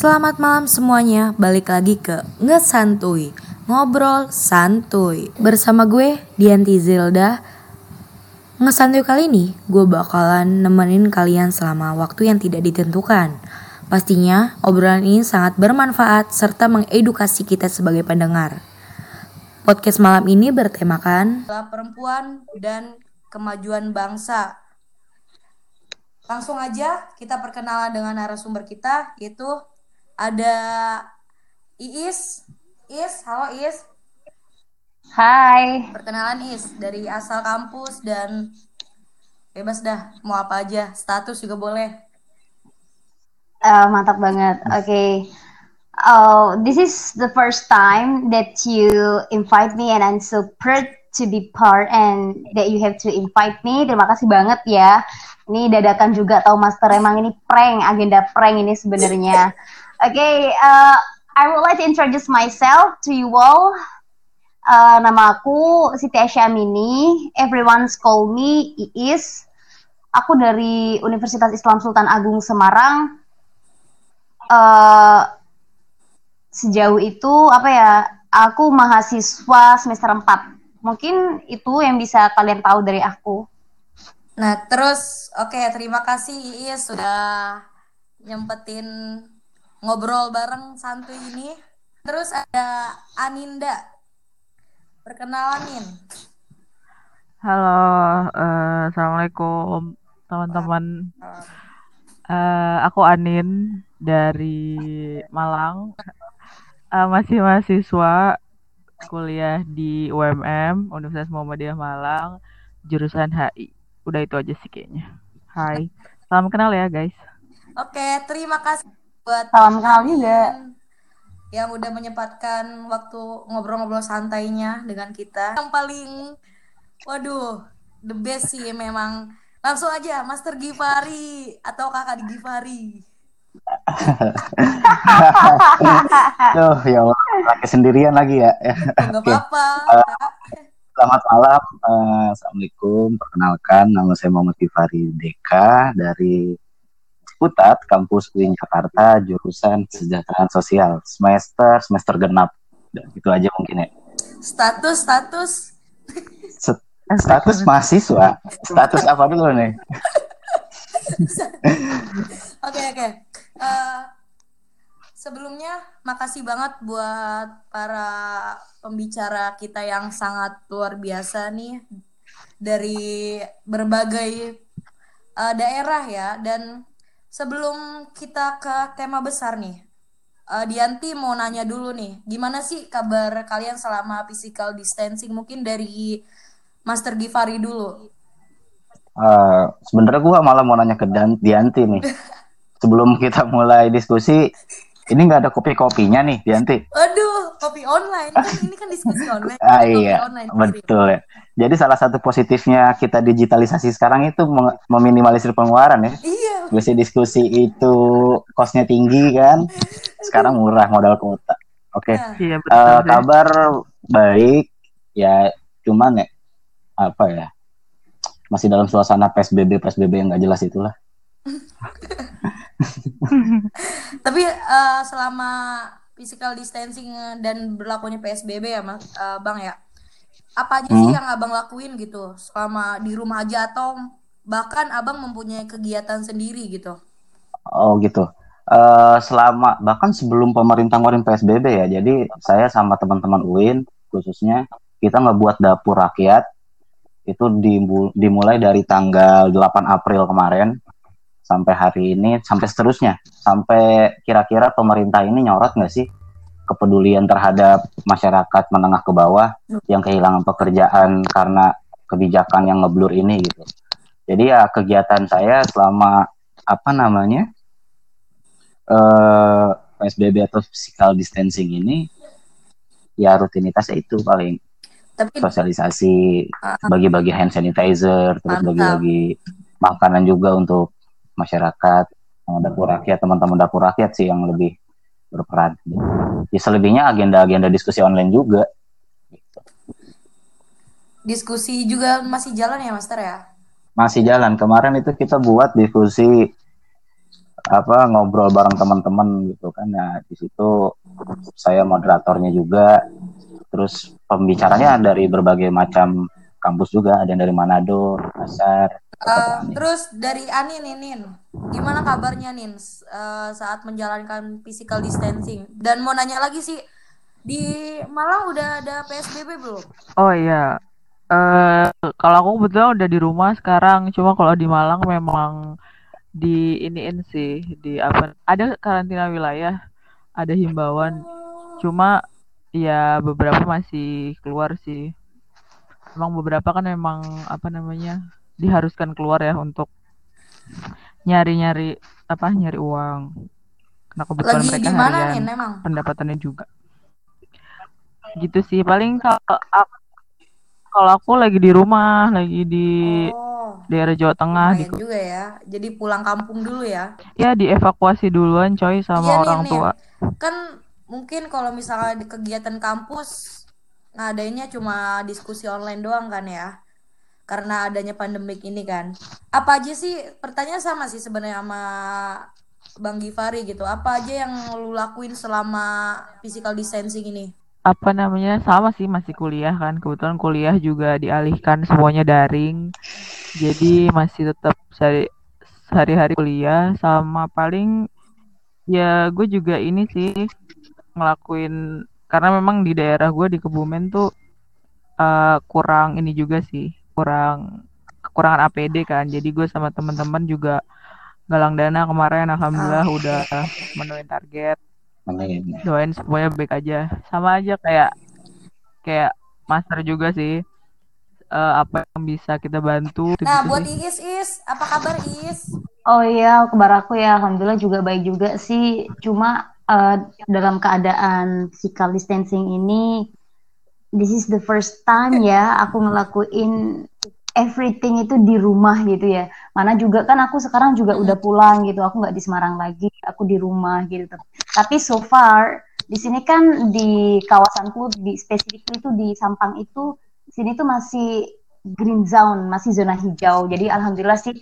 Selamat malam semuanya, balik lagi ke Ngesantuy Ngobrol Santuy. Bersama gue, Dianti Zilda. Ngesantuy kali ini, gue bakalan nemenin kalian selama waktu yang tidak ditentukan. Pastinya, obrolan ini sangat bermanfaat serta mengedukasi kita sebagai pendengar. Podcast malam ini bertemakan Perempuan dan Kemajuan Bangsa. Langsung aja kita perkenalan dengan narasumber kita yaitu ada Iis. Is, halo Is. Hai. Perkenalan Is dari asal kampus dan bebas dah mau apa aja, status juga boleh. Uh, mantap banget. Oke. Okay. Oh, this is the first time that you invite me and I'm so proud to be part and that you have to invite me. Terima kasih banget ya. Ini dadakan juga tahu Master emang ini prank, agenda prank ini sebenarnya. Okay, uh, I would like to introduce myself to you all. Uh, nama aku Siti Asyamini. Everyone's call me Iis. Aku dari Universitas Islam Sultan Agung Semarang. Uh, sejauh itu apa ya? Aku mahasiswa semester 4. Mungkin itu yang bisa kalian tahu dari aku. Nah, terus oke, okay, terima kasih Iis sudah nyempetin ngobrol bareng santuy ini. Terus ada Aninda. Perkenalan Halo, uh, assalamualaikum teman-teman. Uh, aku Anin dari Malang. Uh, masih mahasiswa kuliah di UMM Universitas Muhammadiyah Malang, jurusan HI. Udah itu aja sih kayaknya. Hai, salam kenal ya guys. Oke, terima kasih buat salam kenal juga yang udah menyempatkan waktu ngobrol-ngobrol santainya dengan kita. Yang paling waduh, the best sih memang. Langsung aja Master Givari atau Kakak Givari. Tuh, ya Allah, lagi sendirian lagi ya. Enggak apa-apa. Uh, selamat malam. Uh, Assalamualaikum. Perkenalkan, nama saya Muhammad Givari Deka dari Putat, kampus UIN Jakarta, jurusan kesejahteraan sosial, semester semester genap. Dan itu aja mungkin ya. Status status. status mahasiswa. Status apa dulu nih? Oke oke. Eh, sebelumnya makasih banget buat para pembicara kita yang sangat luar biasa nih dari berbagai uh, daerah ya dan sebelum kita ke tema besar nih, uh, Dianti mau nanya dulu nih, gimana sih kabar kalian selama physical distancing? Mungkin dari Master Givari dulu. Uh, Sebenarnya gue malah mau nanya ke Dan Dianti nih. Sebelum kita mulai diskusi, ini nggak ada kopi-kopinya nih, Dianti. Aduh, kopi online. Kan ini kan diskusi online. ah, iya, online, betul ya. Jadi salah satu positifnya kita digitalisasi sekarang itu meminimalisir pengeluaran ya. Iya. Biasanya diskusi itu kosnya tinggi kan. Sekarang murah modal kota. Oke. Okay. Iya, uh, kabar baik ya cuman ya apa ya masih dalam suasana PSBB PSBB yang nggak jelas itulah. Tapi uh, selama physical distancing dan berlakunya PSBB ya Mas uh, Bang ya apa aja hmm. sih yang abang lakuin gitu selama di rumah aja atau bahkan abang mempunyai kegiatan sendiri gitu? Oh gitu. Uh, selama bahkan sebelum pemerintah ngeluarin psbb ya jadi saya sama teman-teman UIN khususnya kita ngebuat dapur rakyat itu dimulai dari tanggal 8 April kemarin sampai hari ini sampai seterusnya sampai kira-kira pemerintah ini nyorot nggak sih kepedulian terhadap masyarakat menengah ke bawah yang kehilangan pekerjaan karena kebijakan yang ngeblur ini gitu. Jadi ya kegiatan saya selama apa namanya eh, PSBB atau physical distancing ini ya rutinitas itu paling Tapi, sosialisasi ah, ah. bagi-bagi hand sanitizer terus bagi-bagi makanan juga untuk masyarakat dapur rakyat teman-teman dapur rakyat sih yang lebih berperan. Ya selebihnya agenda-agenda diskusi online juga. Diskusi juga masih jalan ya, Master ya? Masih jalan. Kemarin itu kita buat diskusi apa ngobrol bareng teman-teman gitu kan ya di situ saya moderatornya juga terus pembicaranya dari berbagai macam kampus juga ada yang dari Manado, Asar, Uh, terus dari Anin nih Nin, gimana kabarnya Nin uh, saat menjalankan physical distancing? Dan mau nanya lagi sih, di Malang udah ada PSBB belum? Oh iya, uh, kalau aku kebetulan udah di rumah sekarang. Cuma kalau di Malang memang di iniin sih, di apa? Ada karantina wilayah, ada himbauan. Cuma ya beberapa masih keluar sih. Emang beberapa kan memang apa namanya diharuskan keluar ya untuk nyari-nyari apa nyari uang. Karena kebetulan Lagi mereka di mana harian nih memang? pendapatannya juga. Gitu sih paling kalau aku, kalau aku lagi di rumah, lagi di Oh, daerah Jawa Tengah di lumayan juga ya. Jadi pulang kampung dulu ya. ya dievakuasi duluan coy sama Iya nih orang Nin, tua. kan mungkin kalau misalnya di kegiatan kampus ngadainnya cuma diskusi online doang kan ya. Karena adanya pandemik ini kan. Apa aja sih? Pertanyaan sama sih sebenarnya sama Bang Givari gitu. Apa aja yang lu lakuin selama physical distancing ini? Apa namanya? Sama sih masih kuliah kan. Kebetulan kuliah juga dialihkan semuanya daring. Jadi masih tetap sehari sehari-hari kuliah sama paling ya gue juga ini sih ngelakuin karena memang di daerah gue di Kebumen tuh uh, kurang ini juga sih kurang kekurangan APD kan. Jadi gue sama teman-teman juga galang dana kemarin. Alhamdulillah Ah, udah menuin target. Amin. doain semuanya baik aja. Sama aja kayak kayak master juga sih. Eh, apa yang bisa kita bantu Nah, -gitu buat sih. Iis, Is, apa kabar Is? Oh iya, kabar aku ya, alhamdulillah juga baik juga sih. Cuma uh, dalam keadaan physical distancing ini, this is the first time ya aku ngelakuin everything itu di rumah gitu ya. Mana juga kan aku sekarang juga udah pulang gitu, aku nggak di Semarang lagi, aku di rumah gitu. Tapi so far di sini kan di kawasanku di spesifik itu di Sampang itu sini tuh masih green zone, masih zona hijau. Jadi alhamdulillah sih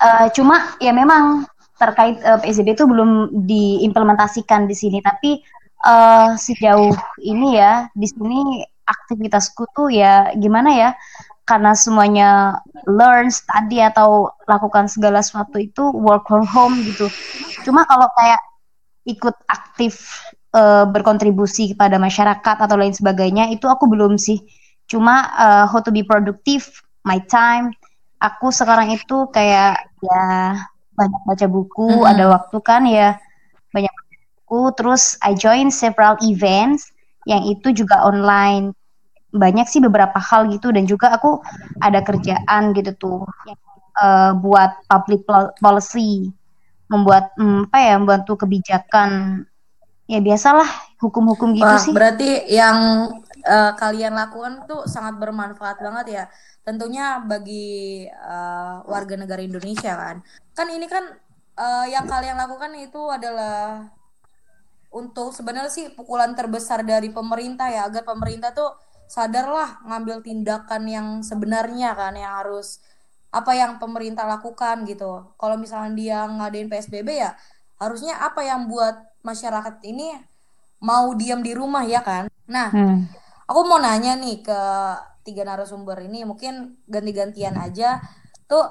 Uh, cuma ya memang terkait uh, PSBB itu belum diimplementasikan di sini, tapi uh, sejauh ini ya di sini aktivitasku tuh ya gimana ya? Karena semuanya learn, study atau lakukan segala sesuatu itu work from home gitu. Cuma kalau kayak ikut aktif uh, berkontribusi kepada masyarakat atau lain sebagainya itu aku belum sih. Cuma uh, how to be productive, my time, aku sekarang itu kayak ya banyak baca buku, Mm-mm. ada waktu kan ya banyak baca buku, terus I join several events yang itu juga online. Banyak sih beberapa hal gitu dan juga aku ada kerjaan gitu tuh eh, buat public pol- policy, membuat hmm, apa ya, membantu kebijakan. Ya biasalah hukum-hukum gitu Wah, sih. berarti yang eh, kalian lakukan tuh sangat bermanfaat banget ya. Tentunya bagi eh, warga negara Indonesia kan. Kan ini kan eh, yang kalian lakukan itu adalah untuk sebenarnya sih pukulan terbesar dari pemerintah ya agar pemerintah tuh sadarlah ngambil tindakan yang sebenarnya kan yang harus apa yang pemerintah lakukan gitu. Kalau misalnya dia ngadain PSBB ya harusnya apa yang buat masyarakat ini mau diam di rumah ya kan. Nah, Hmm. aku mau nanya nih ke tiga narasumber ini mungkin ganti-gantian aja tuh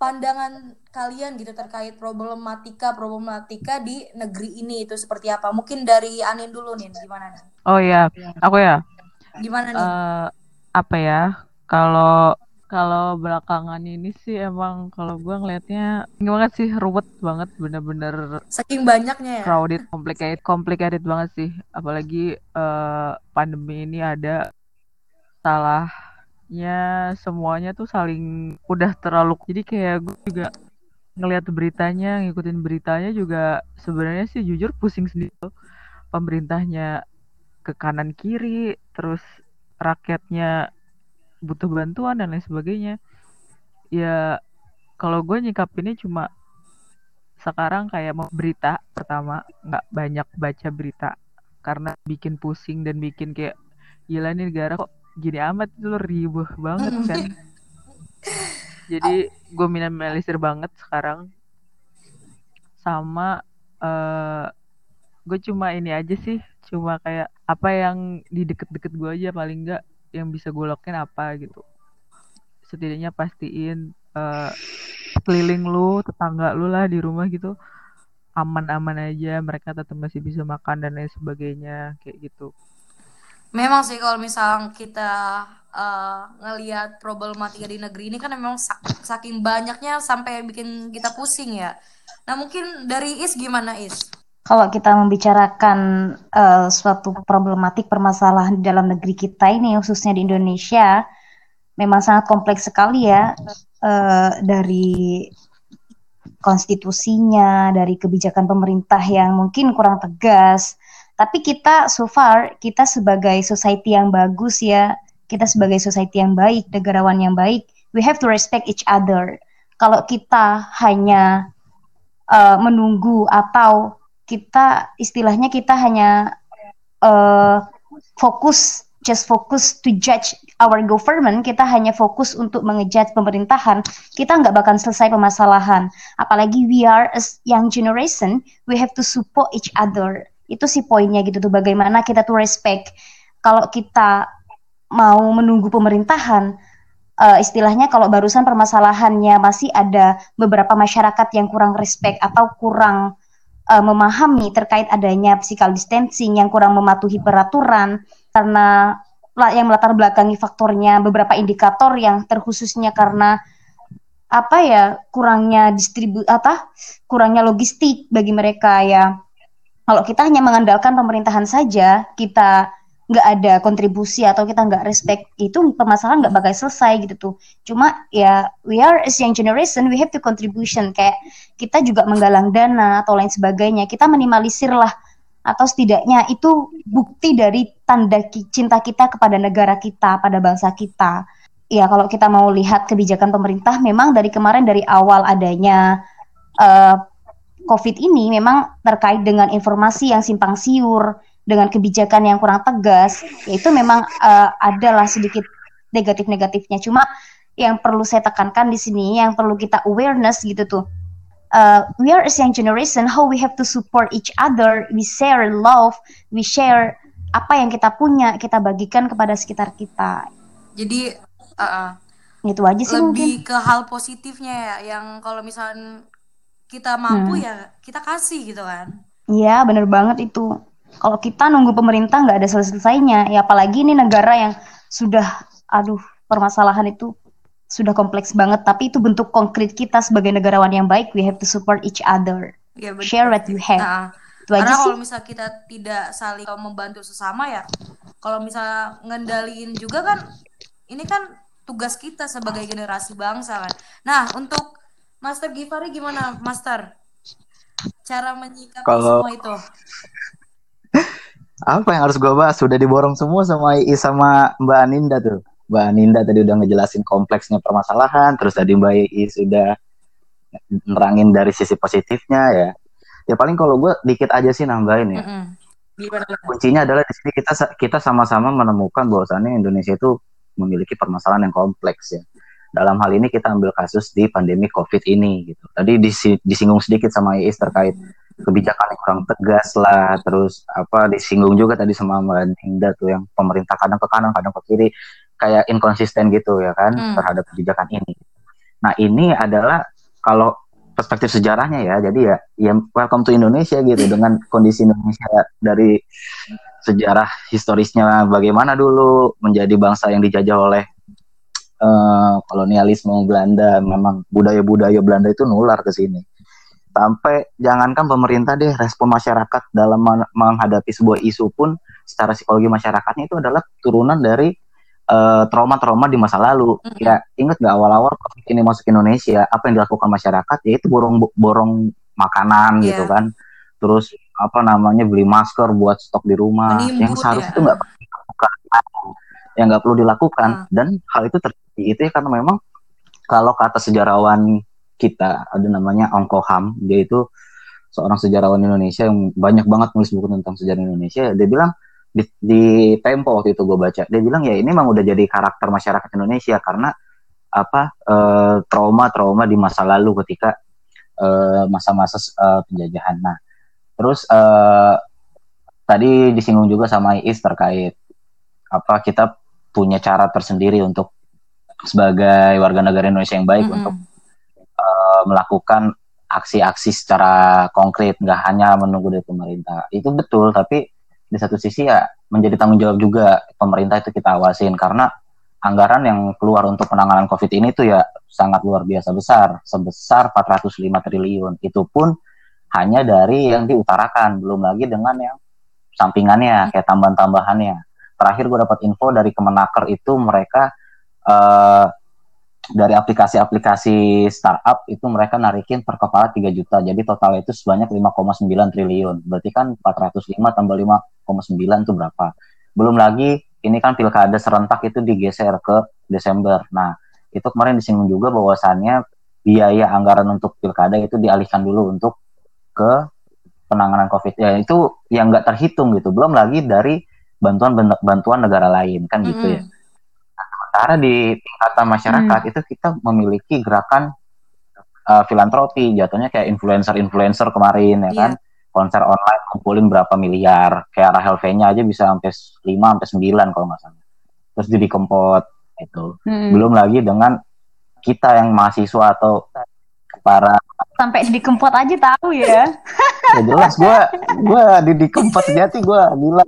pandangan kalian gitu terkait problematika problematika di negeri ini itu seperti apa? Mungkin dari Anin dulu nih, gimana nih? Oh iya, aku ya. Gimana nih? eh apa ya? Kalau kalau belakangan ini sih emang kalau gua ngelihatnya gimana sih ruwet banget bener-bener Saking banyaknya ya. crowded, complicated, complicated banget sih. Apalagi eh, pandemi ini ada salahnya semuanya tuh saling udah terlalu. Jadi kayak gue juga ngelihat beritanya, ngikutin beritanya juga sebenarnya sih jujur pusing sendiri. tuh. Pemerintahnya ke kanan kiri, terus rakyatnya butuh bantuan dan lain sebagainya. Ya kalau gue nyikapinnya cuma sekarang kayak mau berita pertama nggak banyak baca berita karena bikin pusing dan bikin kayak gila nih negara kok gini amat itu ribuh banget kan. Jadi gue minimalisir banget sekarang. Sama uh, gue cuma ini aja sih cuma kayak apa yang di deket-deket gue aja paling enggak yang bisa gue lakuin apa gitu. Setidaknya pastiin uh, keliling lu tetangga lu lah di rumah gitu. Aman-aman aja mereka tetap masih bisa makan dan lain sebagainya kayak gitu. Memang sih kalau misal kita uh, ngelihat problematika di negeri ini kan memang saking banyaknya sampai bikin kita pusing ya. Nah mungkin dari Is gimana Is kalau kita membicarakan uh, suatu problematik permasalahan di dalam negeri kita ini khususnya di Indonesia memang sangat kompleks sekali ya uh, dari konstitusinya, dari kebijakan pemerintah yang mungkin kurang tegas. Tapi kita so far kita sebagai society yang bagus ya, kita sebagai society yang baik, negarawan yang baik, we have to respect each other. Kalau kita hanya uh, menunggu atau kita istilahnya kita hanya uh, fokus just focus to judge our government, kita hanya fokus untuk mengejat pemerintahan, kita nggak bakal selesai permasalahan. Apalagi we are as young generation, we have to support each other. Itu sih poinnya gitu tuh, bagaimana kita tuh respect. Kalau kita mau menunggu pemerintahan, uh, istilahnya kalau barusan permasalahannya masih ada beberapa masyarakat yang kurang respect atau kurang uh, memahami terkait adanya physical distancing yang kurang mematuhi peraturan karena yang melatar belakangi faktornya beberapa indikator yang terkhususnya karena apa ya kurangnya distribu apa kurangnya logistik bagi mereka ya. Kalau kita hanya mengandalkan pemerintahan saja kita nggak ada kontribusi atau kita nggak respect itu permasalahan nggak bakal selesai gitu tuh. Cuma ya we are as young generation we have to contribution. Kayak kita juga menggalang dana atau lain sebagainya. Kita minimalisir lah. Atau setidaknya itu bukti dari tanda cinta kita kepada negara kita, pada bangsa kita. Ya, kalau kita mau lihat kebijakan pemerintah, memang dari kemarin dari awal adanya uh, COVID ini memang terkait dengan informasi yang simpang siur, dengan kebijakan yang kurang tegas, yaitu memang uh, adalah sedikit negatif-negatifnya. Cuma yang perlu saya tekankan di sini, yang perlu kita awareness gitu tuh, uh, we are a young generation how we have to support each other we share love we share apa yang kita punya kita bagikan kepada sekitar kita jadi uh, itu aja sih lebih mungkin. ke hal positifnya ya yang kalau misalnya kita mampu hmm. ya kita kasih gitu kan iya bener banget itu kalau kita nunggu pemerintah nggak ada selesai-selesainya. Ya apalagi ini negara yang sudah aduh permasalahan itu sudah kompleks banget. Tapi itu bentuk konkret kita sebagai negarawan yang baik. We have to support each other. Ya, betul. share what you have. Nah, itu karena kalau misal kita tidak saling membantu sesama ya kalau misal ngendaliin juga kan ini kan tugas kita sebagai generasi bangsa kan. Nah untuk Master Givari gimana Master? Cara menyikapi kalau... semua itu apa yang harus gue bahas sudah diborong semua sama I sama Mbak Aninda tuh Mbak Ninda tadi udah ngejelasin kompleksnya permasalahan, terus tadi Mbak I sudah nerangin dari sisi positifnya ya. Ya paling kalau gue dikit aja sih nambahin ya. Mm -hmm. Kuncinya adalah di sini kita kita sama-sama menemukan bahwasannya Indonesia itu memiliki permasalahan yang kompleks ya. Dalam hal ini kita ambil kasus di pandemi COVID ini gitu. Tadi disinggung sedikit sama Iis terkait kebijakan yang kurang tegas lah, terus apa disinggung juga tadi sama Mbak Ninda tuh yang pemerintah kadang ke kanan, kadang ke kiri kayak inkonsisten gitu ya kan hmm. terhadap kebijakan ini. Nah ini adalah kalau perspektif sejarahnya ya, jadi ya, ya welcome to Indonesia gitu dengan kondisi Indonesia dari sejarah historisnya bagaimana dulu menjadi bangsa yang dijajah oleh uh, kolonialisme Belanda, memang budaya-budaya Belanda itu nular ke sini. Sampai jangankan pemerintah deh, respon masyarakat dalam menghadapi sebuah isu pun secara psikologi masyarakatnya itu adalah turunan dari eh, trauma-trauma di masa lalu. Mm -hmm. Ya ingat nggak awal-awal ini masuk Indonesia, apa yang dilakukan masyarakat yaitu borong borong makanan yeah. gitu kan. Terus apa namanya beli masker buat stok di rumah Menimbut, yang seharusnya ya. itu nggak yang nggak perlu dilakukan uh. dan hal itu terjadi itu ya karena memang kalau kata sejarawan kita ada namanya Ongko Ham dia itu seorang sejarawan Indonesia yang banyak banget nulis buku tentang sejarah Indonesia dia bilang di, di Tempo waktu itu gue baca dia bilang ya ini memang udah jadi karakter masyarakat Indonesia karena apa trauma trauma trauma di masa lalu ketika eh, masa-masa uh, penjajahan. Nah, terus tadi disinggung juga sama Iis terkait apa kita punya cara tersendiri untuk sebagai warga negara Indonesia yang baik mm -hmm. untuk uh, melakukan aksi-aksi secara konkret, nggak hanya menunggu dari pemerintah. Itu betul, tapi di satu sisi ya menjadi tanggung jawab juga pemerintah itu kita awasin karena anggaran yang keluar untuk penanganan COVID ini tuh ya sangat luar biasa besar, sebesar 405 triliun. Itu pun hanya dari yang diutarakan, belum lagi dengan yang sampingannya, kayak tambahan-tambahannya. Terakhir gue dapat info dari Kemenaker itu mereka uh, dari aplikasi-aplikasi startup itu mereka narikin per kepala 3 juta. Jadi total itu sebanyak 5,9 triliun. Berarti kan 405 tambah 5,9 itu berapa? Belum lagi ini kan pilkada serentak itu digeser ke Desember. Nah, itu kemarin disinggung juga bahwasannya biaya anggaran untuk pilkada itu dialihkan dulu untuk ke penanganan COVID. Ya itu yang nggak terhitung gitu. Belum lagi dari bantuan bantuan negara lain kan gitu mm -hmm. ya sementara di tingkatan masyarakat hmm. itu kita memiliki gerakan uh, filantropi jatuhnya kayak influencer-influencer kemarin ya yeah. kan konser online kumpulin berapa miliar kayak Rahel V-nya aja bisa sampai 5 sampai 9 kalau nggak salah terus jadi kempot itu hmm. belum lagi dengan kita yang mahasiswa atau para sampai di kempot aja tahu ya ya jelas gue gue di di kempot sejati gue gila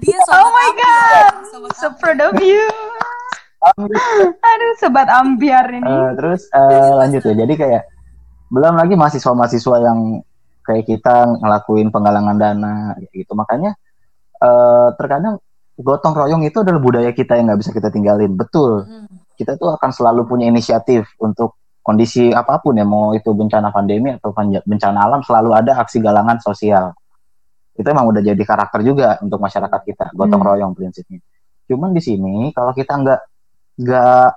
dia oh my god so proud of you Aduh, sobat ambiar ini. Uh, terus uh, lanjut ya. Jadi kayak belum lagi mahasiswa-mahasiswa yang kayak kita ngelakuin penggalangan dana gitu. Makanya uh, terkadang gotong royong itu adalah budaya kita yang nggak bisa kita tinggalin. Betul. Hmm. Kita tuh akan selalu punya inisiatif untuk kondisi apa pun ya, mau itu bencana pandemi atau bencana alam selalu ada aksi galangan sosial. Itu emang udah jadi karakter juga untuk masyarakat kita, gotong hmm. royong prinsipnya. Cuman di sini kalau kita nggak nggak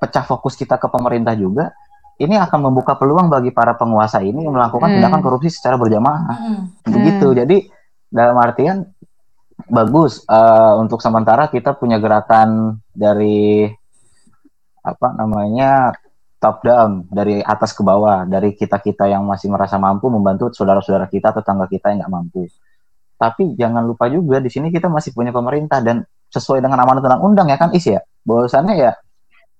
pecah fokus kita ke pemerintah juga, ini akan membuka peluang bagi para penguasa ini melakukan hmm. tindakan korupsi secara berjamaah. Hmm. Begitu. Hmm. Jadi dalam artian bagus uh, untuk sementara kita punya gerakan dari apa namanya top down dari atas ke bawah dari kita kita yang masih merasa mampu membantu saudara-saudara kita tetangga kita yang nggak mampu. Tapi jangan lupa juga di sini kita masih punya pemerintah dan sesuai dengan amanat undang-undang ya kan is ya? Bahwasannya ya,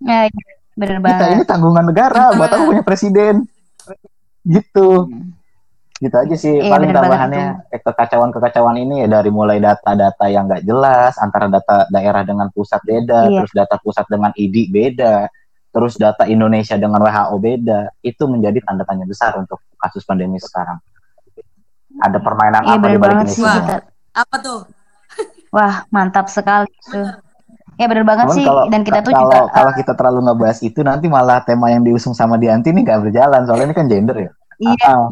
ya, ya bener banget. kita ini tanggungan negara buat aku punya presiden. Gitu. Hmm. gitu aja sih iya, paling tambahannya eh, kekacauan-kekacauan ini ya dari mulai data-data yang nggak jelas antara data daerah dengan pusat beda iya. terus data pusat dengan ID beda terus data Indonesia dengan WHO beda itu menjadi tanda tanya besar untuk kasus pandemi sekarang ada permainan iya, apa di balik ini apa tuh Wah, mantap sekali. Bener. Ya benar banget Cuman sih kalau, dan kita tuh kalau, juga kalau kita terlalu ngebahas itu nanti malah tema yang diusung sama Dianti ini nggak berjalan soalnya ini kan gender ya. Iya. Uh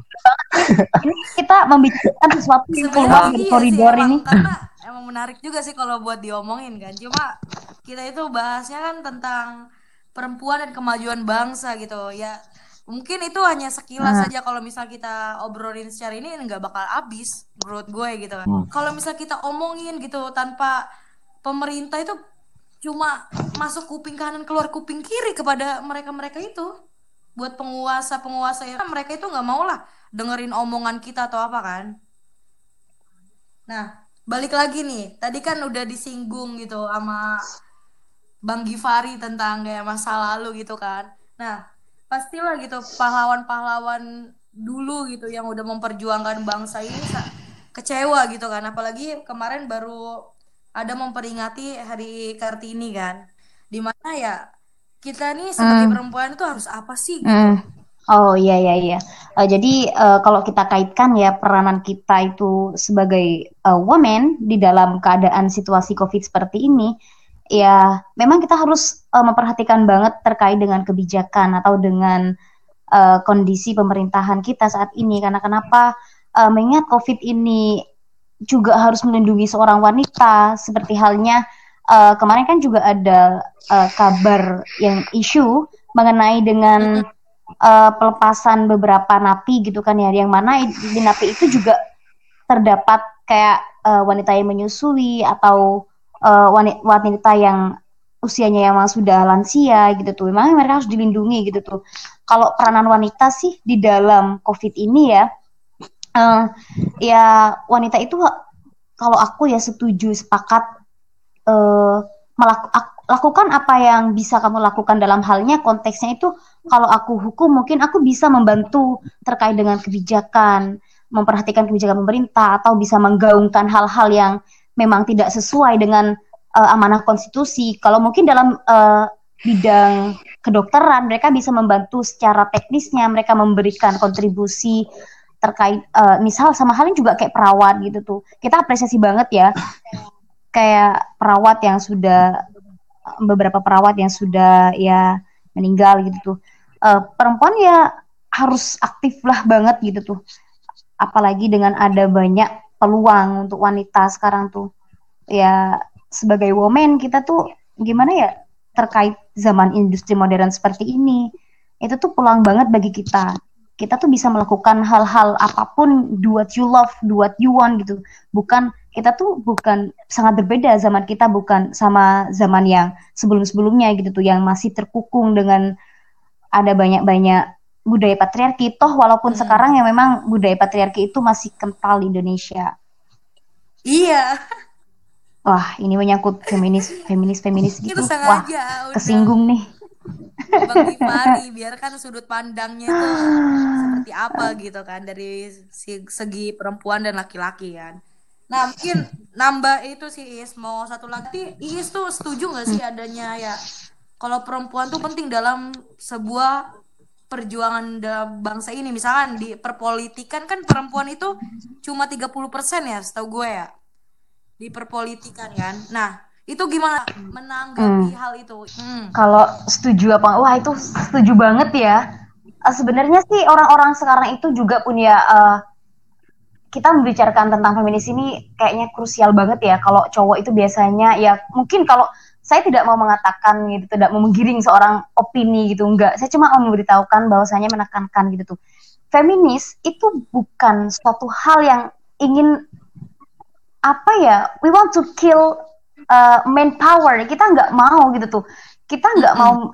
ini kita membicarakan sesuatu yang keluar dari koridor sih, ini. Emang menarik juga sih kalau buat diomongin kan. Cuma kita itu bahasnya kan tentang perempuan dan kemajuan bangsa gitu. Ya mungkin itu hanya sekilas nah. saja kalau misal kita obrolin secara ini nggak bakal habis menurut gue gitu. Kan hmm. kalau misal kita omongin gitu tanpa pemerintah itu cuma masuk kuping kanan keluar kuping kiri kepada mereka mereka itu. Buat penguasa penguasa ya mereka itu nggak mau lah dengerin omongan kita atau apa kan. Nah balik lagi nih. Tadi kan udah disinggung gitu sama bang Givari tentang kayak masa lalu gitu kan nah pastilah gitu pahlawan-pahlawan dulu gitu yang udah memperjuangkan bangsa ini kecewa gitu kan apalagi kemarin baru ada memperingati hari Kartini kan di mana ya kita nih sebagai mm. perempuan itu harus apa sih gitu. Mm. Oh iya iya iya. Uh, jadi uh, kalau kita kaitkan ya peranan kita itu sebagai uh, woman di dalam keadaan situasi COVID seperti ini, ya memang kita harus uh, memperhatikan banget terkait dengan kebijakan atau dengan uh, kondisi pemerintahan kita saat ini. Karena kenapa? Uh, mengingat COVID ini juga harus melindungi seorang wanita seperti halnya uh, kemarin kan juga ada uh, kabar yang isu mengenai dengan uh, pelepasan beberapa napi gitu kan ya. Yang mana di napi itu juga terdapat kayak uh, wanita yang menyusui atau uh, wanita yang usianya yang sudah lansia gitu tuh, memang mereka harus dilindungi gitu tuh. Kalau peranan wanita sih di dalam COVID ini ya, uh, ya wanita itu kalau aku ya setuju sepakat uh, melaku, lakukan apa yang bisa kamu lakukan dalam halnya konteksnya itu kalau aku hukum mungkin aku bisa membantu terkait dengan kebijakan memperhatikan kebijakan pemerintah atau bisa menggaungkan hal-hal yang memang tidak sesuai dengan uh, amanah konstitusi. Kalau mungkin dalam uh, bidang kedokteran mereka bisa membantu secara teknisnya, mereka memberikan kontribusi terkait uh, misal sama halnya juga kayak perawat gitu tuh. Kita apresiasi banget ya. Kayak perawat yang sudah beberapa perawat yang sudah ya meninggal gitu tuh. Uh, perempuan ya harus aktif lah banget gitu tuh. Apalagi dengan ada banyak peluang untuk wanita sekarang tuh. Ya sebagai woman kita tuh gimana ya terkait zaman industri modern seperti ini itu tuh peluang banget bagi kita kita tuh bisa melakukan hal-hal apa pun do what you love do what you want gitu bukan kita tuh bukan sangat berbeda zaman kita bukan sama zaman yang sebelum-sebelumnya gitu tuh yang masih terkukung dengan ada banyak-banyak budaya patriarki toh walaupun hmm. sekarang yang memang budaya patriarki itu masih kental di Indonesia iya Wah, ini menyangkut feminis, feminis, feminis gitu. Itu Wah, udah. kesinggung nih. Bang Gifari, biarkan sudut pandangnya tuh seperti apa gitu kan dari segi perempuan dan laki-laki kan. Nah mungkin nambah itu sih Is mau satu lagi Is tuh setuju gak sih adanya ya kalau perempuan tuh penting dalam sebuah perjuangan dalam bangsa ini misalkan di perpolitikan kan perempuan itu cuma 30% ya setahu gue ya di perpolitikan kan. Nah, itu gimana menanggapi hmm. hal itu? Hmm. Kalau setuju apa? Wah, itu setuju banget ya. Uh, Sebenarnya sih orang-orang sekarang itu juga punya uh, kita membicarakan tentang feminis ini kayaknya krusial banget ya. Kalau cowok itu biasanya ya mungkin kalau saya tidak mau mengatakan gitu, tidak mau menggiring seorang opini gitu, enggak. Saya cuma mau memberitahukan bahwasanya menekankan gitu tuh. Feminis itu bukan suatu hal yang ingin apa ya we want to kill uh, manpower. Kita nggak mau gitu tuh. Kita nggak mau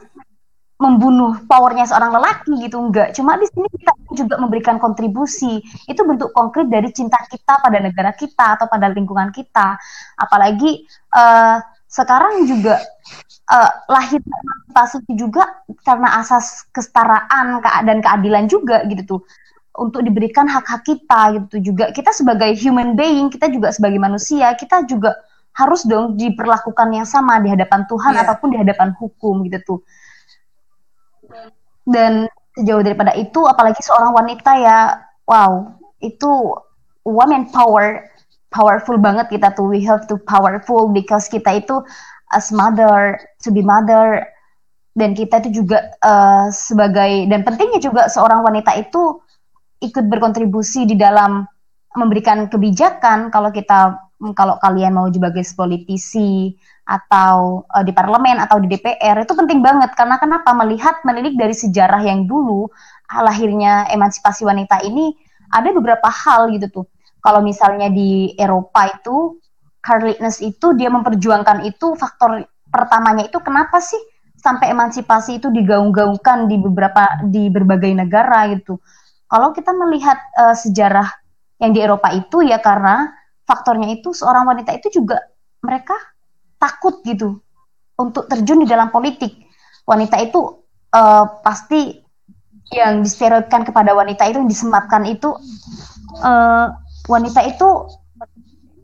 membunuh powernya seorang lelaki gitu nggak cuma di sini kita juga memberikan kontribusi. Itu bentuk konkret dari cinta kita pada negara kita atau pada lingkungan kita. Apalagi uh, sekarang juga uh, lahir emansipasi juga karena asas kesetaraan dan keadilan juga gitu tuh. Untuk diberikan hak-hak kita gitu juga. Kita sebagai human being kita juga sebagai manusia kita juga harus dong diperlakukan yang sama di hadapan Tuhan yeah. ataupun di hadapan hukum gitu tuh. Dan sejauh daripada itu apalagi seorang wanita ya wow itu woman power powerful banget kita tuh. We have to powerful because kita itu as mother to be mother. Dan kita itu juga uh, sebagai dan pentingnya juga seorang wanita itu ikut berkontribusi di dalam memberikan kebijakan kalau kita kalau kalian mau sebagai politisi atau uh, di parlemen atau di DPR itu penting banget. Karena kenapa? Melihat menilik dari sejarah yang dulu lahirnya emansipasi wanita ini ada beberapa hal gitu tuh kalau misalnya di Eropa itu Carliness itu dia memperjuangkan itu faktor pertamanya itu kenapa sih sampai emansipasi itu digaung-gaungkan di beberapa di berbagai negara gitu kalau kita melihat uh, sejarah yang di Eropa itu ya karena faktornya itu seorang wanita itu juga mereka takut gitu untuk terjun di dalam politik. Wanita itu uh, pasti yang distereotipkan kepada wanita itu yang disematkan itu uh, wanita itu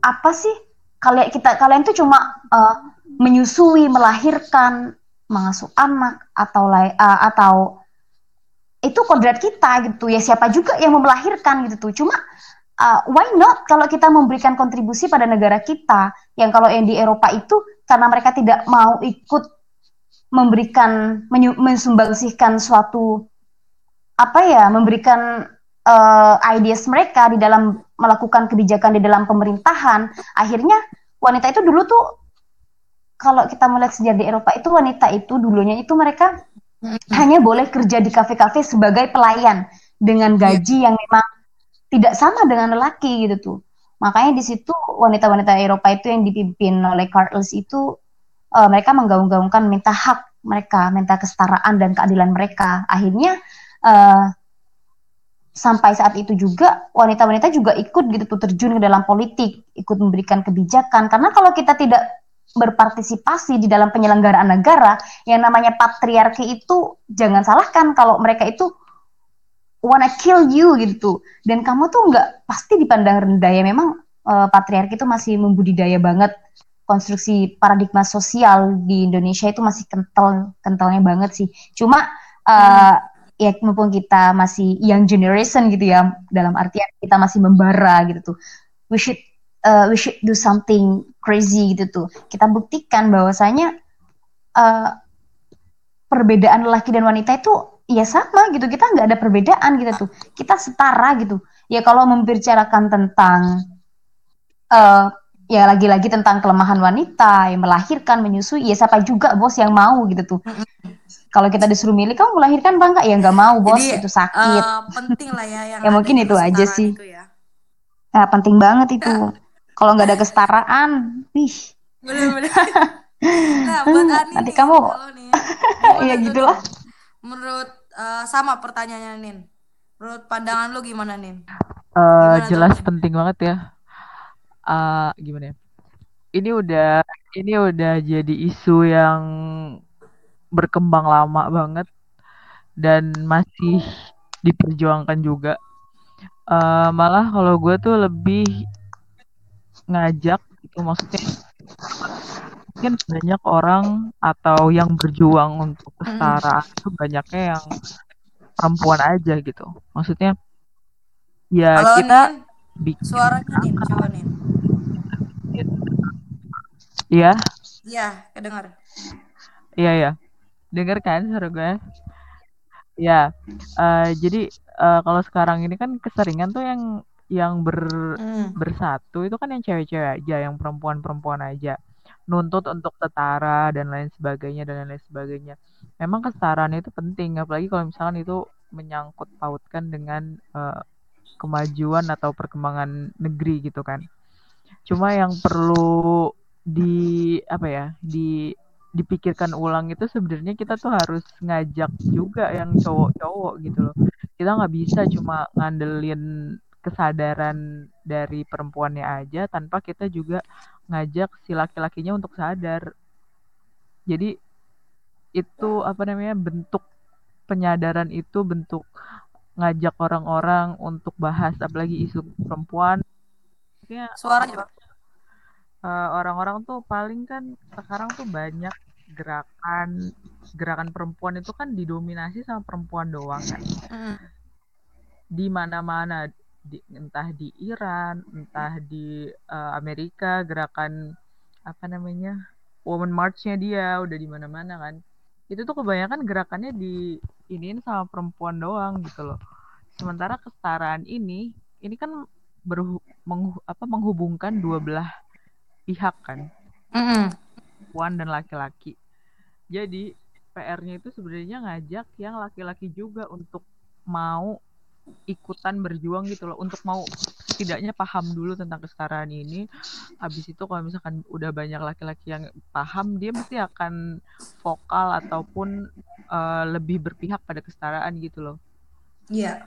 apa sih? Kalian kita kalian itu cuma uh, menyusui, melahirkan, mengasuh anak atau uh, atau itu kodrat kita gitu. Ya siapa juga yang melahirkan gitu tuh. Cuma uh, why not kalau kita memberikan kontribusi pada negara kita? Yang kalau yang di Eropa itu karena mereka tidak mau ikut memberikan mensumbangsihkan suatu apa ya memberikan uh, ideas mereka di dalam melakukan kebijakan di dalam pemerintahan akhirnya wanita itu dulu tuh kalau kita melihat sejarah di Eropa itu wanita itu dulunya itu mereka hanya boleh kerja di kafe-kafe sebagai pelayan dengan iya. gaji yang memang tidak sama dengan lelaki gitu tuh. Makanya di situ wanita-wanita Eropa itu yang dipimpin oleh Carlos itu uh, mereka menggaung-gaungkan minta hak mereka, minta kesetaraan dan keadilan mereka. Akhirnya uh, sampai saat itu juga wanita-wanita juga ikut gitu tuh terjun ke dalam politik, ikut memberikan kebijakan. Karena kalau kita tidak berpartisipasi di dalam penyelenggaraan negara, yang namanya patriarki itu jangan salahkan kalau mereka itu wanna kill you gitu. Dan kamu tuh nggak pasti dipandang rendah ya. Memang uh, patriarki itu masih membudidaya banget konstruksi paradigma sosial di Indonesia itu masih kental kentalnya banget sih. Cuma uh, ya mumpung kita masih young generation gitu ya dalam artian kita masih membara gitu tuh. We should uh, we should do something crazy gitu tuh. Kita buktikan bahwasanya uh, perbedaan laki dan wanita itu ya sama gitu. Kita nggak ada perbedaan gitu tuh. Kita setara gitu. Ya kalau membicarakan tentang uh, ya lagi-lagi tentang kelemahan wanita yang melahirkan menyusui ya siapa juga bos yang mau gitu tuh kalau kita disuruh milih kamu melahirkan bangga ya nggak mau bos. Jadi, itu sakit. uh, penting lah ya yang ya mungkin itu aja sih. itu ya. nah penting banget itu. Kalau nggak ada kesetaraan wih. Bener-bener nah buat Ani nanti nih, kamu ya gitulah. Menurut uh, sama pertanyaannya Nin. Menurut pandangan lu gimana Nin? Uh, jelas tuh? penting banget ya. Uh, gimana ya? Ini udah ini udah jadi isu yang berkembang lama banget dan masih diperjuangkan juga. Uh, malah kalau gue tuh lebih ngajak itu maksudnya mungkin banyak orang atau yang berjuang untuk kesetaraan mm. itu banyaknya yang perempuan aja gitu. Maksudnya ya Halo, kita bikin suaranya coba nih. Iya. Iya, kedengar. Iya, iya. Dengar kan suara gue? Ya, uh, jadi uh, kalau sekarang ini kan keseringan tuh yang yang ber mm. bersatu itu kan yang cewek-cewek aja, yang perempuan-perempuan aja. Nuntut untuk setara dan lain sebagainya dan lain sebagainya. Memang kesetaraan itu penting, apalagi kalau misalkan itu menyangkut pautkan dengan uh, kemajuan atau perkembangan negeri gitu kan. Cuma yang perlu di apa ya, di dipikirkan ulang itu sebenarnya kita tuh harus ngajak juga yang cowok-cowok gitu loh. Kita nggak bisa cuma ngandelin kesadaran dari perempuannya aja tanpa kita juga ngajak si laki-lakinya untuk sadar. Jadi itu apa namanya bentuk penyadaran itu bentuk ngajak orang-orang untuk bahas apalagi isu perempuan. Suaranya uh, orang-orang tuh paling kan sekarang tuh banyak gerakan gerakan perempuan itu kan didominasi sama perempuan doang kan. Mm. Di mana-mana di, entah di Iran, entah di uh, Amerika gerakan apa namanya? Woman March-nya dia udah di mana-mana kan. Itu tuh kebanyakan gerakannya di iniin sama perempuan doang gitu loh. Sementara kesetaraan ini ini kan berhu, menghu, apa menghubungkan dua belah pihak kan mm perempuan dan laki-laki. Jadi PR-nya itu sebenarnya ngajak yang laki-laki juga untuk mau ikutan berjuang gitu loh. Untuk mau setidaknya paham dulu tentang kesetaraan ini. Habis itu kalau misalkan udah banyak laki-laki yang paham dia mesti akan vokal ataupun uh, lebih berpihak pada kesetaraan gitu loh. Iya. Yeah.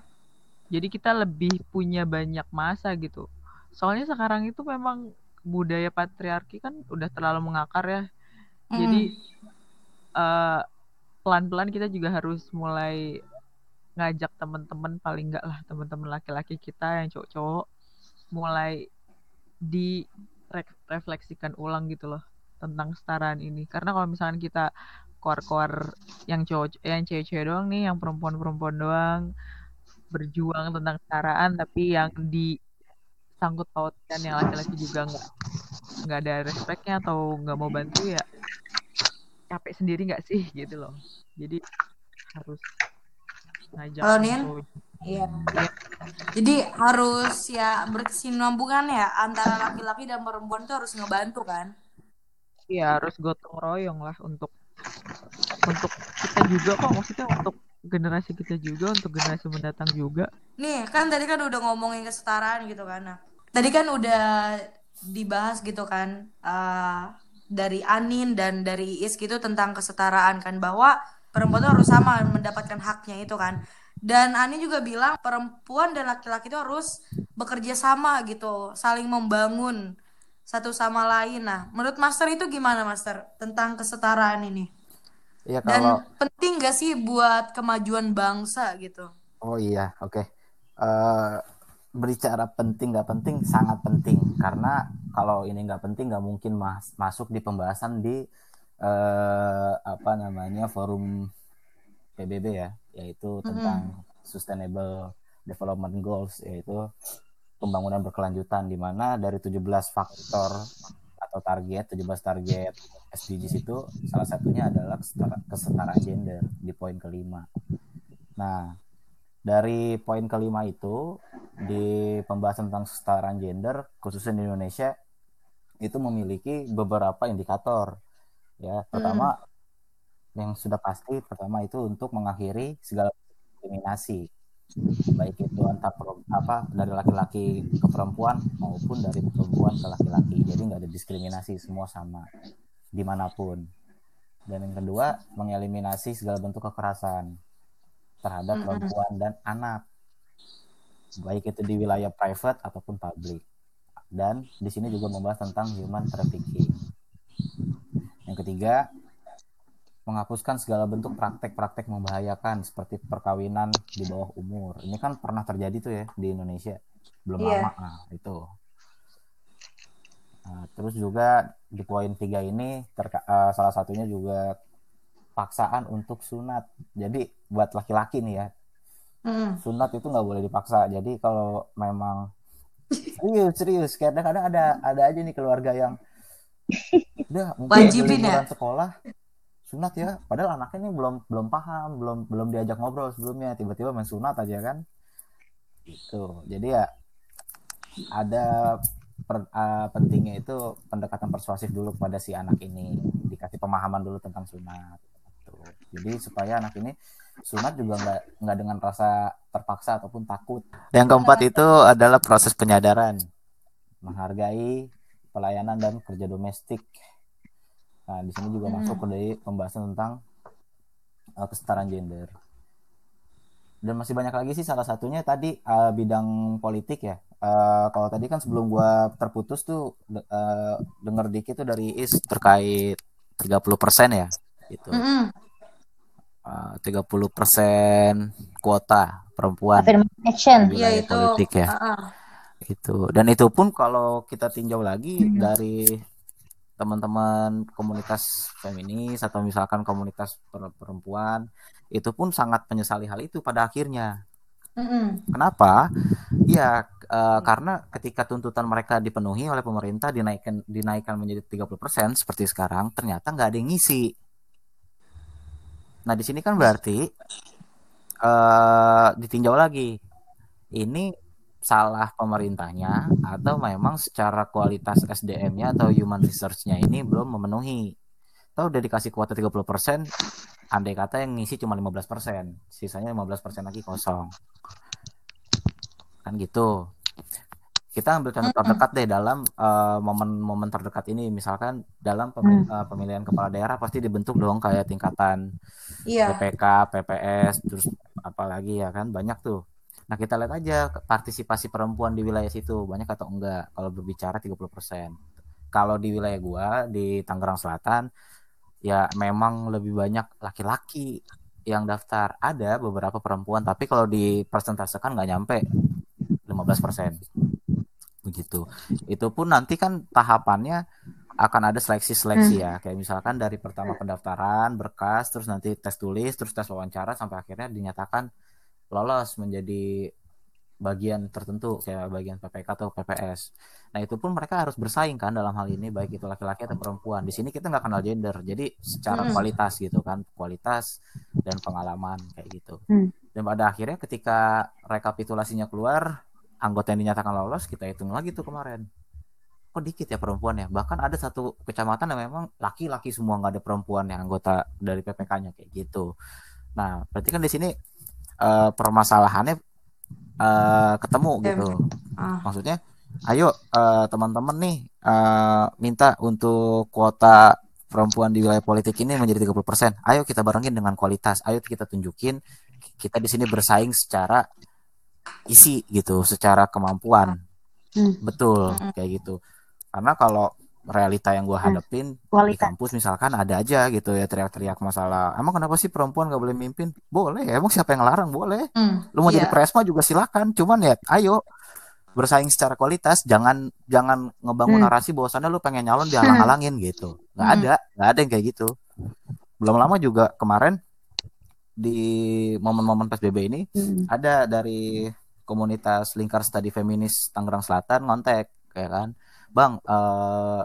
jadi kita lebih punya banyak masa gitu. Soalnya sekarang itu memang budaya patriarki kan udah terlalu mengakar ya. Mm. Jadi uh, pelan-pelan kita juga harus mulai ngajak teman-teman paling enggak lah teman-teman laki-laki kita yang cowok-cowok mulai di refleksikan ulang gitu loh tentang kesetaraan ini. Karena kalau misalkan kita keluar-keluar yang cowok yang cewek-cewek doang nih, yang perempuan-perempuan doang berjuang tentang kesetaraan tapi yang di sangkut pautkan yang laki-laki juga nggak nggak ada respectnya atau nggak mau bantu ya capek sendiri nggak sih gitu loh jadi harus ngajak Nin? Iya. Ya. Jadi harus ya berkesinambungan ya antara laki-laki dan perempuan itu harus ngebantu kan? Iya harus gotong royong lah untuk untuk kita juga kok maksudnya untuk generasi kita juga untuk generasi mendatang juga. Nih kan tadi kan udah ngomongin kesetaraan gitu kan. Nah, tadi kan udah dibahas gitu kan uh, dari Anin dan dari Is gitu tentang kesetaraan kan bahwa perempuan itu harus sama mendapatkan haknya itu kan. Dan Anin juga bilang perempuan dan laki-laki itu harus bekerja sama gitu, saling membangun satu sama lain. Nah, menurut Master itu gimana Master tentang kesetaraan ini? Iya Dan kalau penting gak sih buat kemajuan bangsa gitu? oh iya oke Eh, berbicara penting nggak penting sangat penting karena kalau ini nggak penting nggak mungkin mas- masuk di pembahasan di eh, apa namanya forum PBB ya yaitu tentang Sustainable Development Goals yaitu pembangunan berkelanjutan di mana dari 17 faktor atau target 17 target SDGs itu salah satunya adalah kesetara- kesetaraan gender di poin kelima. Nah, dari poin kelima itu di pembahasan tentang kesetaraan gender khususnya di Indonesia itu memiliki beberapa indikator ya. Pertama yang sudah pasti pertama itu untuk mengakhiri segala diskriminasi. Baik itu antar apa dari laki-laki ke perempuan maupun dari perempuan ke laki-laki. Jadi nggak ada diskriminasi semua sama di mana pun. Dan yang kedua mengeliminasi segala bentuk kekerasan terhadap perempuan dan anak. Baik itu di wilayah private ataupun publik dan di sini juga membahas tentang human trafficking. Yang ketiga menghapuskan segala bentuk praktek-praktek membahayakan seperti perkawinan di bawah umur. Ini kan pernah terjadi tuh ya di Indonesia. Belum Iya. lama nah itu. Nah, terus juga di poin tiga ini terka- eh, salah satunya juga paksaan untuk sunat. Jadi buat laki-laki nih ya, Mm. sunat itu nggak boleh dipaksa. Jadi kalau memang serius serius, kadang-kadang ada ada aja nih keluarga yang udah mungkin Wajibin ya? sekolah sunat ya, padahal anaknya ini belum belum paham, belum belum diajak ngobrol sebelumnya, tiba-tiba main sunat aja kan. Gitu. Jadi ya ada per- eh, pentingnya itu pendekatan persuasif dulu kepada si anak ini, dikasih pemahaman dulu tentang sunat. Jadi supaya anak ini sunat juga nggak nggak dengan rasa terpaksa ataupun takut. Yang keempat itu adalah proses penyadaran, menghargai pelayanan dan kerja domestik. Nah, di sini juga masuk ke dari pembahasan tentang eh, kesetaraan gender. Dan masih banyak lagi sih salah satunya tadi eh, bidang politik ya. Eh, kalau tadi kan sebelum gua terputus tuh de- eh, denger dikit tuh dari Is terkait 30% ya gitu. Eh, 30% kuota perempuan Affirmative action. di Iya wilayah itu. politik ya. Ah. Itu. Dan itu pun kalau kita tinjau lagi dari teman-teman komunitas feminis atau misalkan komunitas per- perempuan itu pun sangat menyesali hal itu pada akhirnya. Mm-mm. Kenapa? Ya eh, karena ketika tuntutan mereka dipenuhi oleh pemerintah dinaikkan dinaikkan menjadi 30% seperti sekarang, ternyata nggak ada yang ngisi. Nah, di sini kan berarti eh ditinjau lagi. Ini salah pemerintahnya atau memang secara kualitas SDM-nya atau human research-nya ini belum memenuhi. Tahu udah dikasih kuota 30%, andai kata yang ngisi cuma 15%, sisanya 15% lagi kosong. Kan gitu. Kita ambil contoh terdekat deh dalam eh, momen-momen terdekat ini misalkan dalam pemi- eh, pemilihan kepala daerah pasti dibentuk dong kayak tingkatan Iya. PPK, PPS, terus apalagi ya kan banyak tuh. Nah kita lihat aja partisipasi perempuan di wilayah situ banyak atau enggak kalau berbicara 30%. Kalau di wilayah gua di Tangerang Selatan ya memang lebih banyak laki-laki yang daftar. Ada beberapa perempuan tapi kalau di persentasekan nggak nyampe 15%. Begitu. Itu pun nanti kan tahapannya akan ada seleksi-seleksi ya. Kayak misalkan dari pertama pendaftaran, berkas, terus nanti tes tulis, terus tes wawancara sampai akhirnya dinyatakan lolos menjadi bagian tertentu kayak bagian PPK atau PPS. Nah, itu pun mereka harus bersaing kan dalam hal ini baik itu laki-laki atau perempuan. Di sini kita nggak kenal gender. Jadi secara Mm. kualitas gitu kan, kualitas dan pengalaman kayak gitu. Hmm. Dan pada akhirnya ketika rekapitulasinya keluar, anggota yang dinyatakan lolos kita hitung lagi tuh kemarin. Kok dikit ya perempuan ya? Bahkan ada satu kecamatan yang memang laki-laki semua nggak ada perempuan yang anggota dari PPK-nya kayak gitu. Nah, berarti kan di sini eh, permasalahannya eh, ketemu gitu. Ah. Maksudnya ayo eh, teman-teman nih eh, minta untuk kuota perempuan di wilayah politik ini menjadi 30%. Ayo kita barengin dengan kualitas. Ayo kita tunjukin kita di sini bersaing secara isi gitu, secara kemampuan. Hmm. Betul, Mm-mm. kayak gitu. Karena kalau realita yang gue hadapin di Kualitas. kampus misalkan ada aja gitu ya teriak-teriak masalah. Emang kenapa sih perempuan gak boleh mimpin? Boleh, emang siapa yang ngelarang? Boleh. Hmm, Lu mau jadi iya. presma juga silakan. Cuman ya, ayo bersaing secara kualitas. Jangan jangan ngebangun Hmm. narasi bahwasannya lu pengen nyalon dihalang-halangin gitu. Nggak Hmm. ada, nggak ada yang kayak gitu. Belum lama juga kemarin di momen-momen PSBB ini Hmm. ada dari komunitas lingkar studi feminis Tangerang Selatan ngontek ya kan? Bang eh,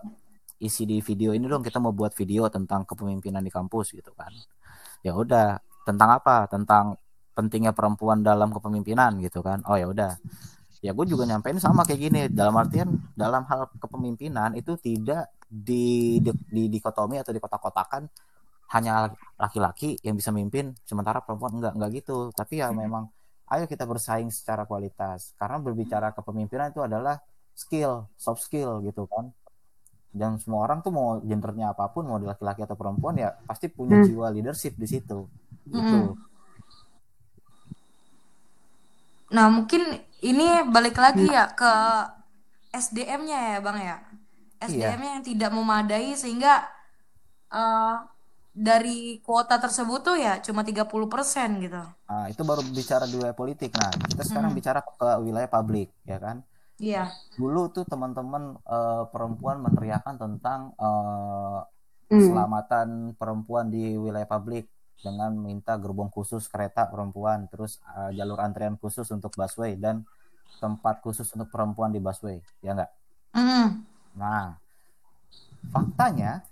isi di video ini dong kita mau buat video tentang kepemimpinan di kampus gitu kan? Ya udah tentang apa? Tentang pentingnya perempuan dalam kepemimpinan gitu kan? Oh ya udah. Ya gue juga nyampein sama kayak gini. Dalam artian dalam hal kepemimpinan itu tidak di di, di dikotomi atau dikotak-kotakan hanya laki-laki yang bisa mimpin sementara perempuan enggak enggak gitu. Tapi ya memang ayo kita bersaing secara kualitas karena berbicara kepemimpinan itu adalah skill soft skill gitu kan dan semua orang tuh mau gendernya apa pun mau laki-laki atau perempuan ya pasti punya Hmm. jiwa leadership di situ gitu Mm-mm. Nah, mungkin ini balik lagi ya ke SDM-nya ya, Bang ya. SDM-nya yang tidak memadai sehingga eh, dari kuota tersebut tuh ya cuma 30% gitu. Nah, itu baru bicara di wilayah politik nah kita sekarang Hmm. bicara ke wilayah publik ya kan Iya. dulu tuh teman-teman eh, perempuan meneriakan tentang eh, Hmm. keselamatan perempuan di wilayah publik dengan minta gerbong khusus kereta perempuan, terus eh, jalur antrian khusus untuk busway dan tempat khusus untuk perempuan di busway, ya enggak? Mm. Nah, faktanya,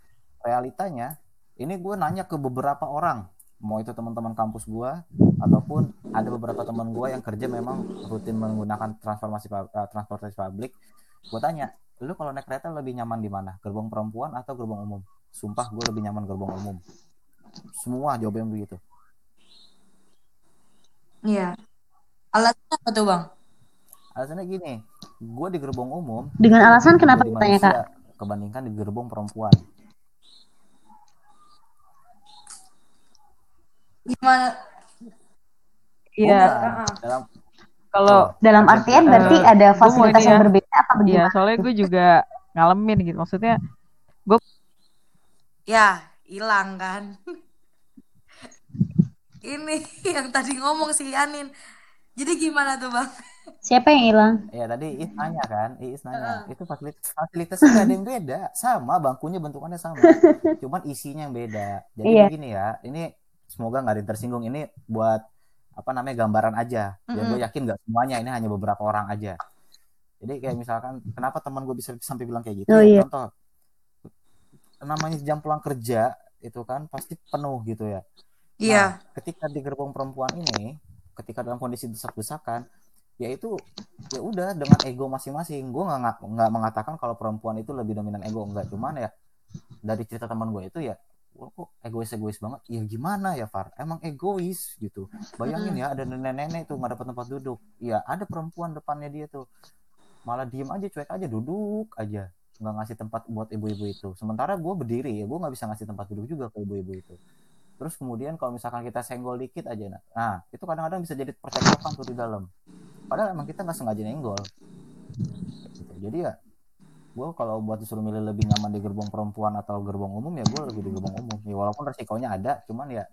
realitanya, ini gue nanya ke beberapa orang, mau itu teman-teman kampus gue ataupun ada beberapa teman gue yang kerja memang rutin menggunakan transformasi eh, transportasi publik. Gue tanya, lu kalau naik kereta lebih nyaman di mana? Gerbong perempuan atau gerbong umum? Sumpah gue lebih nyaman gerbong umum. Semua jawabannya begitu. Iya. Alasannya apa tuh, Bang? Alasannya gini, gue di gerbong umum Dengan alasan kenapa ditanya kak? kebandingkan di gerbong perempuan. Gimana? Iya, Bukan. Dalam kalau Dalam artian berarti Eh, ada fasilitas yang ya. berbeda apa Iya, bagaimana? soalnya gue juga ngalamin gitu. Maksudnya Ya, hilang kan. Ini yang tadi ngomong si Anin. Jadi gimana tuh, Bang? Siapa yang hilang? Ya tadi Iis nanya kan, Iis nanya, itu fasilitas fasilitasnya nggak ada yang beda, sama bangkunya bentukannya sama, cuman isinya yang beda. Jadi Iya. begini ya, ini semoga nggak ada yang tersinggung, ini buat apa namanya gambaran aja. Dan gue Mm-mm. yakin nggak semuanya, ini hanya beberapa orang aja. Jadi kayak misalkan, kenapa teman gue bisa sampai bilang kayak gitu? Oh, ya, iya. Contoh, namanya jam pulang kerja itu kan pasti penuh gitu ya. Iya. Nah, ketika di gerbong perempuan ini, ketika dalam kondisi desak-desakan, ya itu ya udah dengan ego masing-masing. Gue nggak- nggak mengatakan kalau perempuan itu lebih dominan ego enggak, cuman ya dari cerita teman gue itu ya, wah kok egois-egois banget. Ya gimana ya Far? Emang egois gitu. Bayangin ya ada nenek-nenek tuh nggak dapat tempat duduk. Ya ada perempuan depannya dia tuh malah diem aja cuek aja duduk aja nggak ngasih tempat buat ibu-ibu itu sementara gue berdiri ya gue nggak bisa ngasih tempat duduk juga ke ibu-ibu itu terus kemudian kalau misalkan kita senggol dikit aja nah, nah itu kadang-kadang bisa jadi percakapan tuh di dalam padahal emang kita nggak sengaja nenggol gitu. jadi ya gue kalau buat disuruh milih lebih nyaman di gerbong perempuan atau gerbong umum ya gue lebih di gerbong umum ya walaupun resikonya ada cuman ya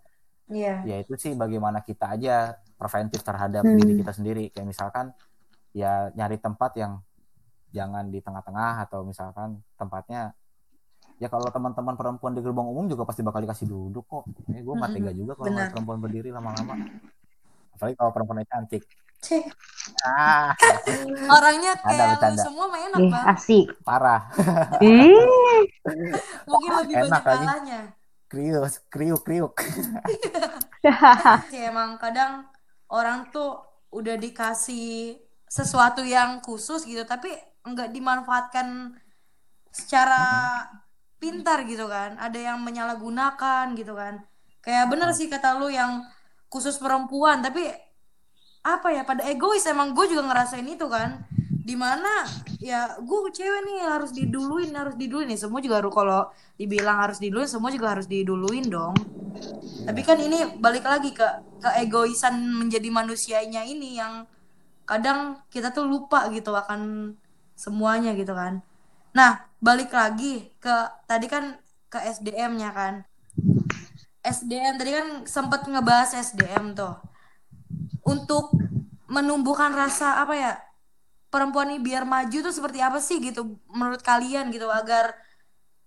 Iya. ya itu sih bagaimana kita aja preventif terhadap Hmm. diri kita sendiri kayak misalkan ya nyari tempat yang jangan di tengah-tengah atau misalkan tempatnya ya kalau teman-teman perempuan di gerbong umum juga pasti bakal dikasih duduk kok ini gue nggak Mm-mm. tega juga kalau perempuan berdiri lama-lama apalagi kalau perempuannya cantik Cih, ah. Orangnya kayak semua enak, Ih, Bang. asik. parah. Mungkin lebih Enak banyak kalahnya. kriuk kriuk kriuk. Sih emang kadang orang tuh udah dikasih sesuatu yang khusus gitu tapi nggak dimanfaatkan secara pintar gitu kan. Ada yang menyalahgunakan gitu kan. Kayak bener sih kata lu yang khusus perempuan tapi apa ya pada egois. Emang gue juga ngerasain itu kan. Di mana ya gue cewek nih harus diduluin harus diduluin. Nih semua juga harus kalau dibilang harus diduluin semua juga harus diduluin dong. Tapi kan ini balik lagi ke keegoisan menjadi manusianya ini yang kadang kita tuh lupa gitu akan semuanya gitu kan. Nah balik lagi ke tadi kan ke SDM-nya kan. SDM tadi kan sempat ngebahas SDM tuh untuk menumbuhkan rasa apa ya perempuan ini biar maju tuh seperti apa sih gitu menurut kalian gitu agar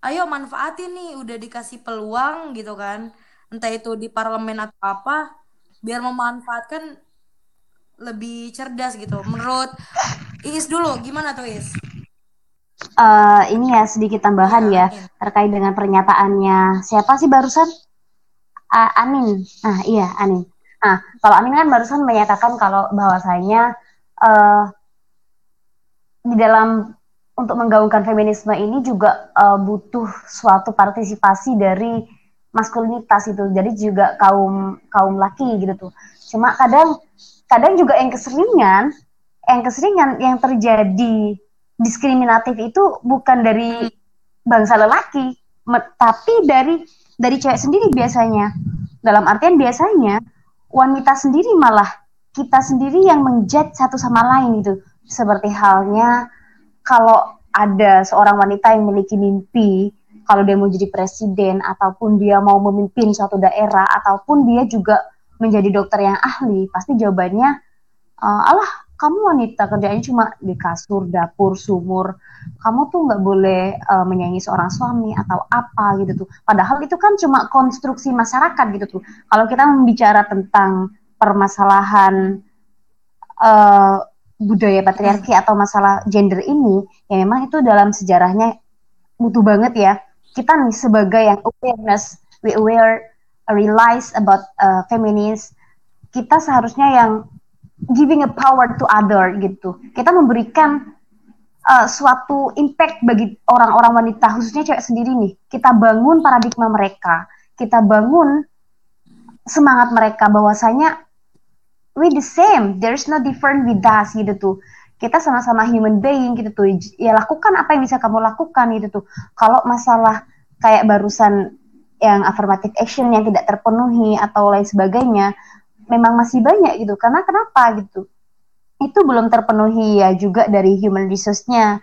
ayo manfaatin nih udah dikasih peluang gitu kan entah itu di parlemen atau apa biar memanfaatkan lebih cerdas gitu menurut Iis dulu gimana tuh Iis? Uh, ini ya sedikit tambahan Iya, ya, Amin. terkait dengan pernyataannya siapa sih barusan? Uh, Anin. Nah, iya Anin. Nah, kalau Anin kan barusan menyatakan kalau bahwasanya uh, di dalam untuk menggaungkan feminisme ini juga uh, butuh suatu partisipasi dari maskulinitas itu. Jadi juga kaum kaum laki gitu tuh. Cuma kadang kadang juga yang keseringan yang keseringan yang terjadi diskriminatif itu bukan dari bangsa lelaki, tapi dari dari cewek sendiri biasanya. Dalam artian biasanya wanita sendiri malah kita sendiri yang menjudge satu sama lain gitu. Seperti halnya kalau ada seorang wanita yang memiliki mimpi, kalau dia mau jadi presiden ataupun dia mau memimpin suatu daerah ataupun dia juga menjadi dokter yang ahli, pasti jawabannya uh, alah kamu wanita kerjanya cuma di kasur, dapur, sumur. Kamu tuh nggak boleh uh, menyayangi seorang suami atau apa gitu tuh. Padahal itu kan cuma konstruksi masyarakat gitu tuh. Kalau kita membicara tentang permasalahan uh, budaya patriarki atau masalah gender ini, ya memang itu dalam sejarahnya butuh banget ya. Kita nih sebagai yang awareness, we aware, realize about uh, feminist, kita seharusnya yang giving a power to other gitu. Kita memberikan uh, suatu impact bagi orang-orang wanita khususnya cewek sendiri nih. Kita bangun paradigma mereka, kita bangun semangat mereka bahwasanya we the same, there's no different with us gitu tuh. Kita sama-sama human being gitu tuh. Ya lakukan apa yang bisa kamu lakukan gitu tuh. Kalau masalah kayak barusan yang affirmative action yang tidak terpenuhi atau lain sebagainya, memang masih banyak gitu. Karena kenapa gitu? Itu belum terpenuhi ya juga dari human resource-nya.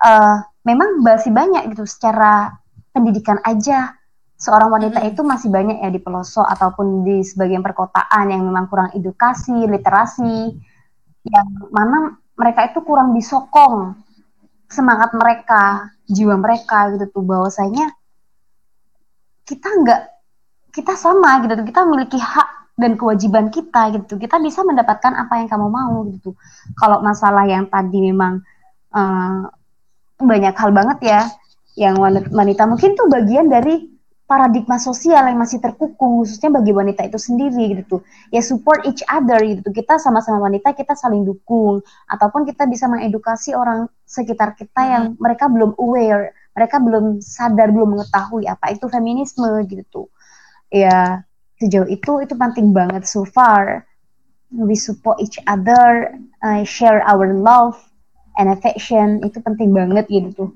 Uh, memang masih banyak gitu secara pendidikan aja seorang wanita itu masih banyak ya di pelosok ataupun di sebagian perkotaan yang memang kurang edukasi, literasi, yang mana mereka itu kurang disokong semangat mereka, jiwa mereka gitu tuh bahwasanya kita nggak kita sama gitu tuh kita memiliki hak dan kewajiban kita gitu. Kita bisa mendapatkan apa yang kamu mau gitu. Kalau masalah yang tadi memang uh, banyak hal banget ya yang wanita mungkin tuh bagian dari paradigma sosial yang masih terkukung khususnya bagi wanita itu sendiri gitu. Ya support each other gitu. Kita sama-sama wanita kita saling dukung. Ataupun kita bisa mengedukasi orang sekitar kita yang mereka belum aware mereka belum sadar belum mengetahui apa itu feminisme gitu. Ya sejauh itu itu penting banget so far we support each other uh, share our love and affection itu penting banget gitu tuh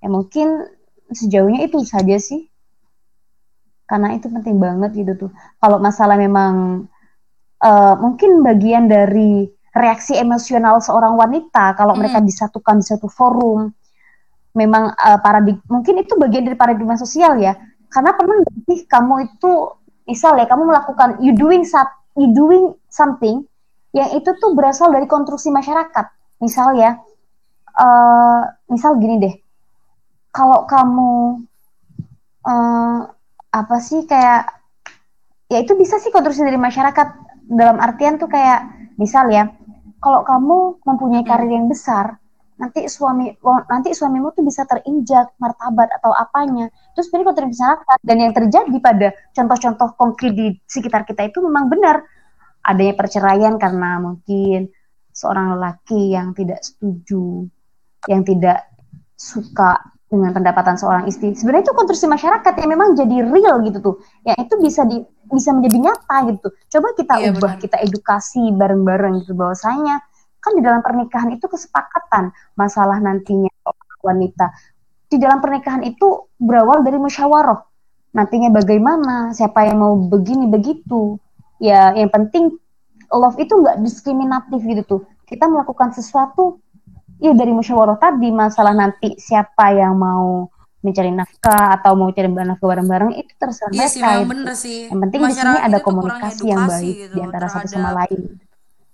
ya mungkin sejauhnya itu saja sih karena itu penting banget gitu tuh. Kalau masalah memang uh, mungkin bagian dari reaksi emosional seorang wanita kalau hmm. mereka disatukan di satu forum, memang uh, paradig mungkin itu bagian dari paradigma sosial ya. Karena pernah sih kamu itu misal ya kamu melakukan you doing you doing something yang itu tuh berasal dari konstruksi masyarakat. Misal ya, uh, misal gini deh, kalau kamu uh, apa sih kayak ya itu bisa sih konstruksi dari masyarakat. Dalam artian tuh kayak misal ya kalau kamu mempunyai karir yang besar nanti suami nanti suamimu tuh bisa terinjak martabat atau apanya terus sebenarnya konstruksi masyarakat dan yang terjadi pada contoh-contoh konkret di sekitar kita itu memang benar adanya perceraian karena mungkin seorang lelaki yang tidak setuju yang tidak suka dengan pendapatan seorang istri. Sebenarnya itu konstruksi masyarakat yang memang jadi real gitu tuh. Yang itu bisa di bisa menjadi nyata gitu. Coba kita iya, ubah, benar. kita edukasi bareng-bareng gitu bahwasanya kan di dalam pernikahan itu kesepakatan masalah nantinya wanita. Di dalam pernikahan itu berawal dari musyawarah. Nantinya bagaimana? Siapa yang mau begini begitu? Ya yang penting love itu nggak diskriminatif gitu tuh. Kita melakukan sesuatu ya dari musyawarah tadi. Masalah nanti siapa yang mau mencari nafkah atau mau cari nafkah bareng-bareng itu terserah Iya sih, mereka memang itu. bener sih. Yang penting di sini ada komunikasi yang baik gitu di antara satu sama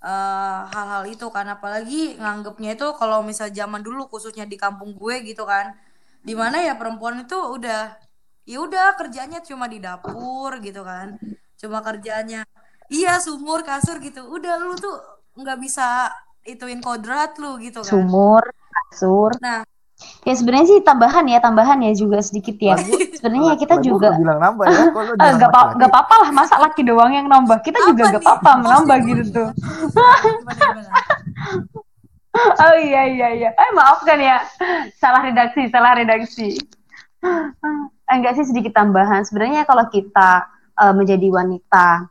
eh, hal-hal itu kan apalagi nganggepnya itu kalau misal zaman dulu khususnya di kampung gue gitu kan di mana ya perempuan itu udah ya udah kerjanya cuma di dapur gitu kan cuma kerjanya iya sumur kasur gitu udah lu tuh nggak bisa ituin kodrat lu gitu kan Sumur, kasur. Nah. Ya sebenarnya sih tambahan ya, tambahan ya juga sedikit ya. Sebenarnya kita Lah, gua juga bilang nambah ya? Lu Eh, apa, apa-apa lah masa laki doang yang nambah? Kita juga Apa gak nih? apa-apa menambah gitu. Tuh oh iya iya iya. Eh maafkan ya. Salah redaksi salah redaksi. Eh, enggak sih sedikit tambahan. Sebenarnya kalau kita eh, menjadi wanita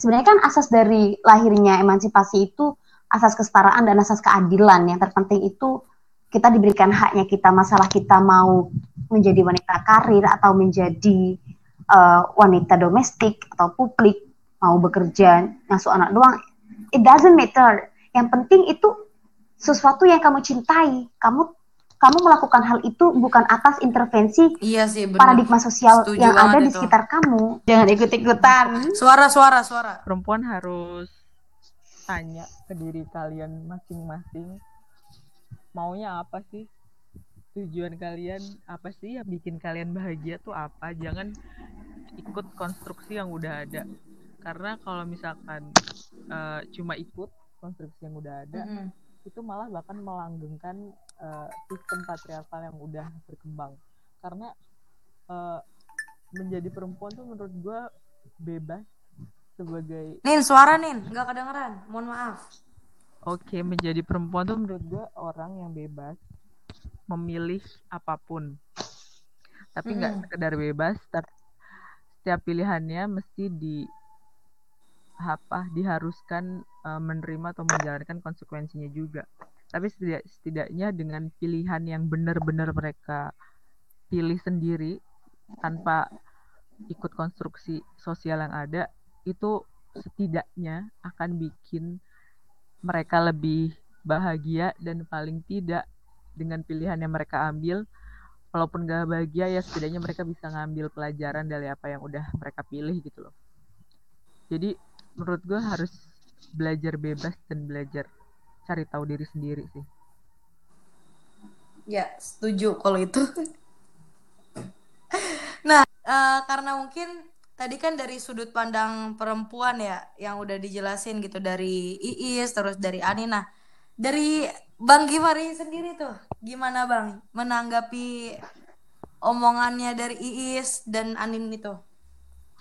sebenarnya kan asas dari lahirnya emansipasi itu asas kesetaraan dan asas keadilan. Yang terpenting itu kita diberikan haknya kita masalah kita mau menjadi wanita karir atau menjadi eh, wanita domestik atau publik mau bekerja ngasuh anak doang it doesn't matter. Yang penting itu sesuatu yang kamu cintai. Kamu kamu melakukan hal itu bukan atas intervensi iya sih bener paradigma sosial Setuju yang ada di itu. sekitar kamu. Jangan ikut-ikutan. Suara suara suara. Perempuan harus tanya ke diri kalian masing-masing maunya apa sih? Tujuan kalian apa sih yang bikin kalian bahagia tuh apa? Jangan ikut konstruksi yang udah ada. Karena kalau misalkan eh, cuma ikut konstruksi yang udah ada Mm-mm. itu malah bahkan melanggengkan eh, sistem patriarkal yang udah berkembang. Karena eh, menjadi perempuan tuh menurut gue bebas sebagai Nin suara Nin. Nggak kedengeran. Mohon maaf Oke, menjadi perempuan tuh menurut gue orang yang bebas memilih apa pun. Tapi nggak Mm-mm. sekedar bebas, tapi setiap pilihannya mesti di apa diharuskan eh, menerima atau menjalankan konsekuensinya juga. Tapi setidak- setidaknya dengan pilihan yang benar-benar mereka pilih sendiri tanpa ikut konstruksi sosial yang ada, itu setidaknya akan bikin mereka lebih bahagia dan paling tidak dengan pilihan yang mereka ambil walaupun gak bahagia ya setidaknya mereka bisa ngambil pelajaran dari apa yang udah mereka pilih gitu loh jadi menurut gue harus belajar bebas dan belajar cari tahu diri sendiri sih Ya, setuju kalau itu. nah, eh, karena mungkin tadi kan dari sudut pandang perempuan ya, yang udah dijelasin gitu dari Iis, terus dari Ani. Nah, dari Bang Gimari sendiri tuh, gimana Bang menanggapi omongannya dari Iis dan Anin itu?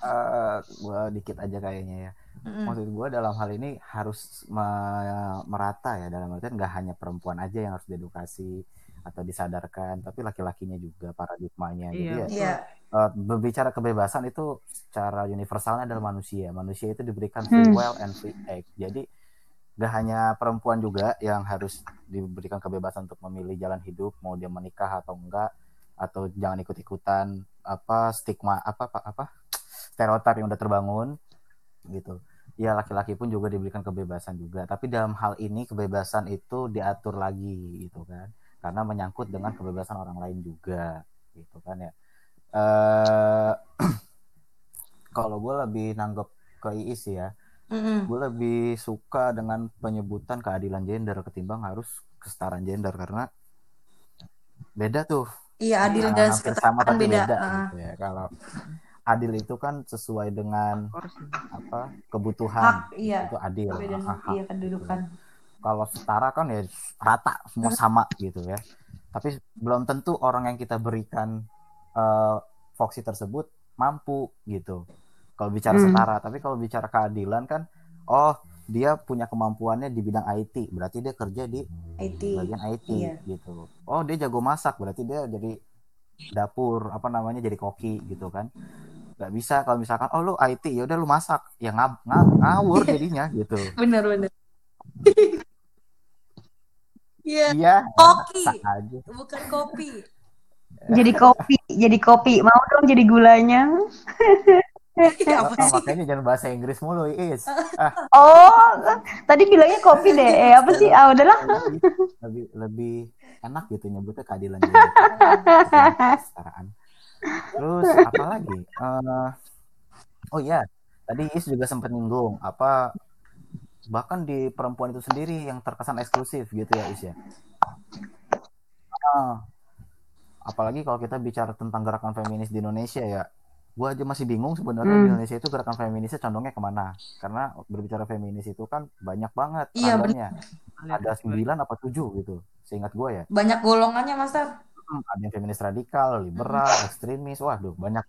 Eh, gua dikit aja kayaknya ya. Mm-mm. Maksud gua dalam hal ini harus me- merata ya dalam artian nggak hanya perempuan aja yang harus diedukasi atau disadarkan, tapi laki-lakinya juga paradigmanya. Jadi Iya, ya betul. Iya, eh, berbicara kebebasan itu secara universalnya adalah manusia. Manusia itu diberikan free Hmm. will and free act. Jadi gak hanya perempuan juga yang harus diberikan kebebasan untuk memilih jalan hidup, mau dia menikah atau enggak, atau jangan ikut-ikutan apa stigma apa apa, apa stereotip yang udah terbangun gitu. Ya laki-laki pun juga diberikan kebebasan juga. Tapi dalam hal ini kebebasan itu diatur lagi gitu kan, karena menyangkut dengan kebebasan orang lain juga gitu kan ya. Eh kalau gue lebih nanggep ke Iis ya, Mm-mm. gue lebih suka dengan penyebutan keadilan gender ketimbang harus kesetaraan gender karena beda tuh iya adil Ah, dan hampir sama kesetaraan tapi beda. beda, Ah. gitu ya kalau adil itu kan sesuai dengan apa kebutuhan Hak, iya. itu adil hak. iya kedudukan. kalau setara kan ya rata semua sama gitu ya tapi belum tentu orang yang kita berikan eh voksi tersebut mampu gitu kalau bicara Hmm. setara tapi kalau bicara keadilan kan oh dia punya kemampuannya di bidang IT berarti dia kerja di IT. bagian IT Iya. gitu oh dia jago masak berarti dia jadi dapur apa namanya jadi koki gitu kan nggak bisa kalau misalkan oh lu IT ya udah lu masak ya ngab- nga- ngawur jadinya gitu Bener bener. Iya. Iya, Koki. Bukan kopi. Jadi kopi, jadi kopi. Mau dong jadi gulanya. Iya, apa sih? makanya jangan bahasa Inggris mulu, Is. Ah, Oh, tadi bilangnya kopi deh. Eh, apa sih? Ah, udahlah. lebih, lebih enak gitu nyebutnya keadilan kesetaraan. Terus apa lagi? Eh, oh iya, tadi Is juga sempat nyinggung apa bahkan di perempuan itu sendiri yang terkesan eksklusif gitu ya Is ya. Ah, apalagi kalau kita bicara tentang gerakan feminis di Indonesia ya, gue aja masih bingung sebenarnya di Hmm. Indonesia itu gerakan feminisnya condongnya ke mana? Karena berbicara feminis itu kan banyak banget Iya, ragamnya. Ada sembilan apa tujuh gitu, seingat gue ya. Banyak golongannya, Master. Hmm, ada yang feminis radikal, liberal, ekstremis, waduh banyak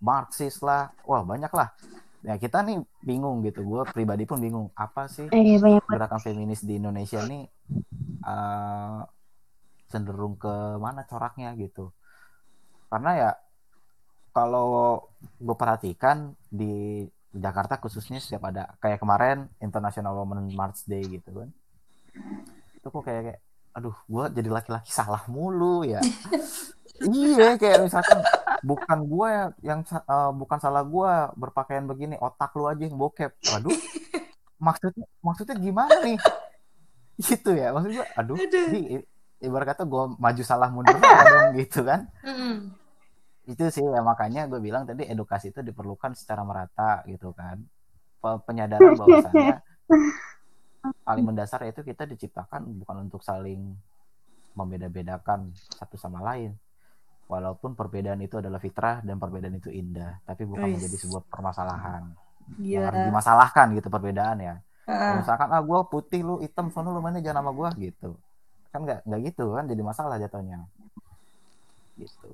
Marxis lah, wah banyak lah. Ya kita nih bingung gitu, gue pribadi pun bingung apa sih Eh, banyak banget. gerakan feminis di Indonesia nih eh, cenderung ke mana coraknya gitu. Karena ya kalau gue perhatikan di Jakarta khususnya setiap ada kayak kemarin International Women March Day gitu kan, itu kok kayak, kayak aduh gue jadi laki-laki salah mulu ya. iya kayak misalkan bukan gue yang eh, bukan salah gue berpakaian begini otak lu aja yang bokep waduh maksudnya maksudnya gimana nih gitu ya maksud gue aduh Aduh. di ibarat kata gue maju salah mundur salah dong gitu kan. Mm-mm. itu sih ya makanya gue bilang tadi edukasi itu diperlukan secara merata gitu kan. Pe- penyadaran bahwasannya paling mendasar itu kita diciptakan bukan untuk saling membeda-bedakan satu sama lain. Walaupun perbedaan itu adalah fitrah dan perbedaan itu indah tapi bukan Wis. menjadi sebuah permasalahan. Yang harus dimasalahkan gitu perbedaan ya. Heeh. misalkan ah gue putih lu hitam sono lu mainnya jangan sama gue gitu kan nggak nggak gitu kan jadi masalah jatuhnya gitu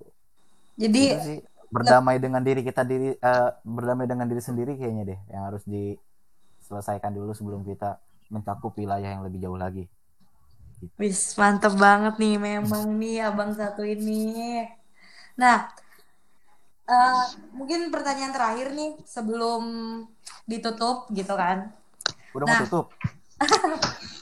Jadi sih berdamai dengan diri kita diri eh, berdamai dengan diri sendiri kayaknya deh yang harus diselesaikan dulu sebelum kita mencakup wilayah yang lebih jauh lagi Wis, mantep banget nih memang nih abang satu ini. Nah, eh, mungkin pertanyaan terakhir nih sebelum ditutup gitu kan. udah Nah. mau tutup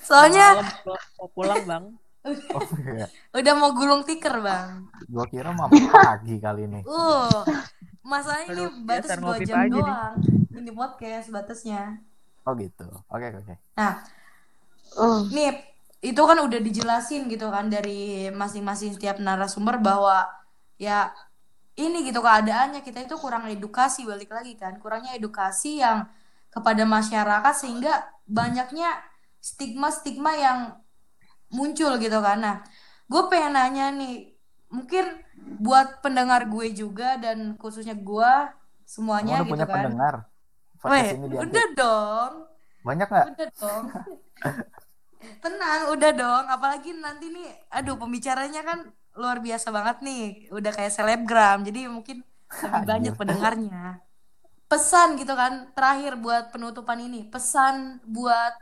Soalnya Malam mau- mau pulang bang. oh iya udah mau gulung tikar bang. gua kira mau pagi kali ini Uh, masalahnya ini Aduh, batas ngopi jam aja nih. doang. Ini podcast batasnya. oh gitu oke oke Nah, Uh, nih itu kan udah dijelasin gitu kan dari masing-masing setiap narasumber bahwa ya ini gitu keadaannya kita itu kurang edukasi balik lagi kan kurangnya edukasi yang kepada masyarakat sehingga banyaknya stigma-stigma yang muncul gitu kan nah gue pengen nanya nih mungkin buat pendengar gue juga dan khususnya gue kamu semuanya udah gitu punya kan pendengar Weh, udah dong banyak nggak Udah dong. Tenang, udah dong. Apalagi nanti nih, aduh pembicaranya kan luar biasa banget nih. Udah kayak selebgram, jadi mungkin lebih banyak pendengarnya. Pesan gitu kan, terakhir buat penutupan ini. Pesan buat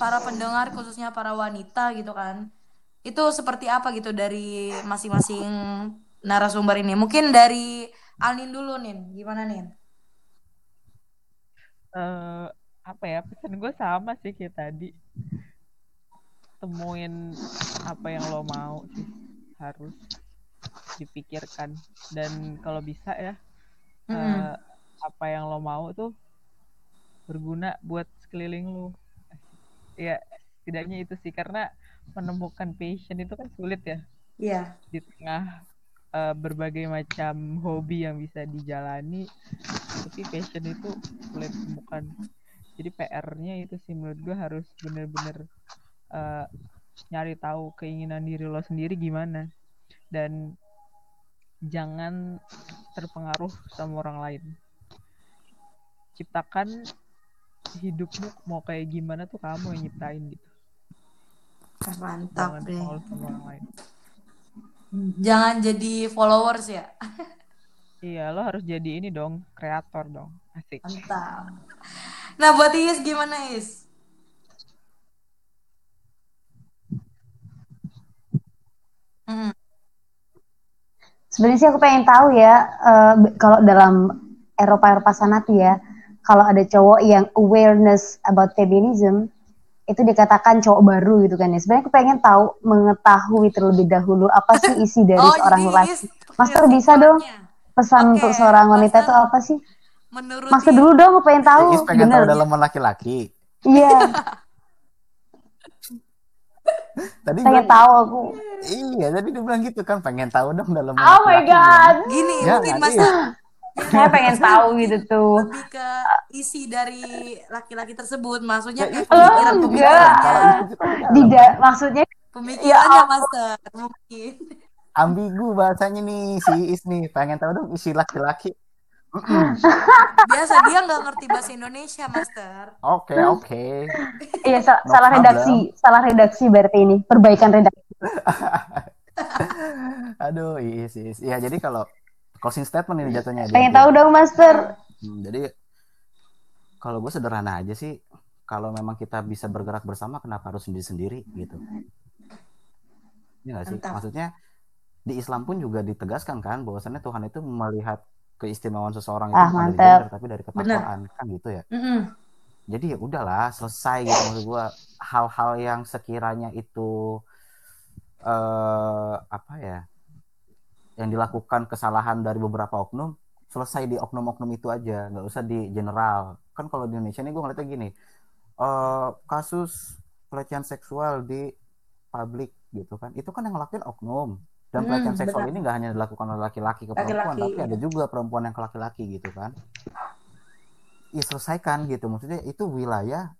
para pendengar, khususnya para wanita gitu kan. Itu seperti apa gitu dari masing-masing narasumber ini. Mungkin dari Alin dulu nih, gimana nih? eh apa ya pesan gue sama sih kayak tadi temuin apa yang lo mau sih harus dipikirkan dan kalau bisa ya Mm-mm. eh, apa yang lo mau tuh berguna buat sekeliling lo ya setidaknya itu sih karena menemukan passion itu kan sulit ya. Iya. di tengah eh, berbagai macam hobi yang bisa dijalani tapi passion itu sulit ditemukan jadi PR-nya itu sih menurut gue harus bener-bener eh, nyari tahu keinginan diri lo sendiri gimana. Dan jangan terpengaruh sama orang lain. Ciptakan hidupmu mau kayak gimana tuh kamu yang nyiptain gitu Mantap jangan deh. sama orang lain Jangan jadi followers ya. Iya, lo harus jadi ini dong, kreator dong. Asik. Mantap. Nah, buat Is gimana Is? Hmm. Sebenarnya sih aku pengen tahu ya, be- kalau dalam Eropa-Eropa sana tuh ya, kalau ada cowok yang awareness about feminism, itu dikatakan cowok baru gitu kan ya. Sebenarnya aku pengen tahu mengetahui terlebih dahulu apa sih isi dari Oh, seorang lelaki. Is Master bisa dong kesimpulannya. pesan Oke, untuk seorang wanita Master. itu apa sih? Menurut Master dulu dong, aku pengen tahu. Iis pengen Bener. tahu dalaman laki-laki. Iya, Tadi pengen bilang- tahu aku. Iya, tadi dia bilang gitu kan, pengen tahu dong dalaman Oh my god. Gini, Ya, mungkin? Master Saya pengen tahu gitu tuh. lebih ke isi dari laki-laki tersebut. Maksudnya Ya, kayak itu Oh, pemikiran enggak. pemikirannya. Tidak, maksudnya pemikirannya Ya Master mungkin. ambigu bahasanya nih si nih, pengen tahu dong isi laki-laki. Biasa dia nggak ngerti bahasa Indonesia, Master. Oke, oke. iya sa- No salah problem. redaksi, salah redaksi berarti ini. Perbaikan redaksi. Aduh, Iis. Ya, jadi kalau closing statement ini jatuhnya. Pengen tahu dong, Master. Hmm, jadi kalau gue sederhana aja sih, kalau memang kita bisa bergerak bersama, kenapa harus sendiri-sendiri gitu? Iya nggak sih? Mantap. Maksudnya di Islam pun juga ditegaskan kan, bahwasannya Tuhan itu melihat keistimewaan seseorang itu Ah, bukan dari gender, tapi dari ketakwaan kan gitu ya. Mm-mm. Jadi ya udahlah, selesai gitu maksud gue. Hal-hal yang sekiranya itu eh apa ya, yang dilakukan kesalahan dari beberapa oknum, selesai di oknum-oknum itu aja, nggak usah di general. Kan kalau di Indonesia ini gue ngeliatnya gini, eh kasus pelecehan seksual di publik gitu kan, itu kan yang ngelakuin oknum. Dan Hmm, pelecehan seksual benar. ini nggak hanya dilakukan oleh laki-laki ke perempuan, Laki-laki, tapi iya. ada juga perempuan yang ke laki-laki gitu kan. Ya selesaikan gitu, maksudnya itu wilayah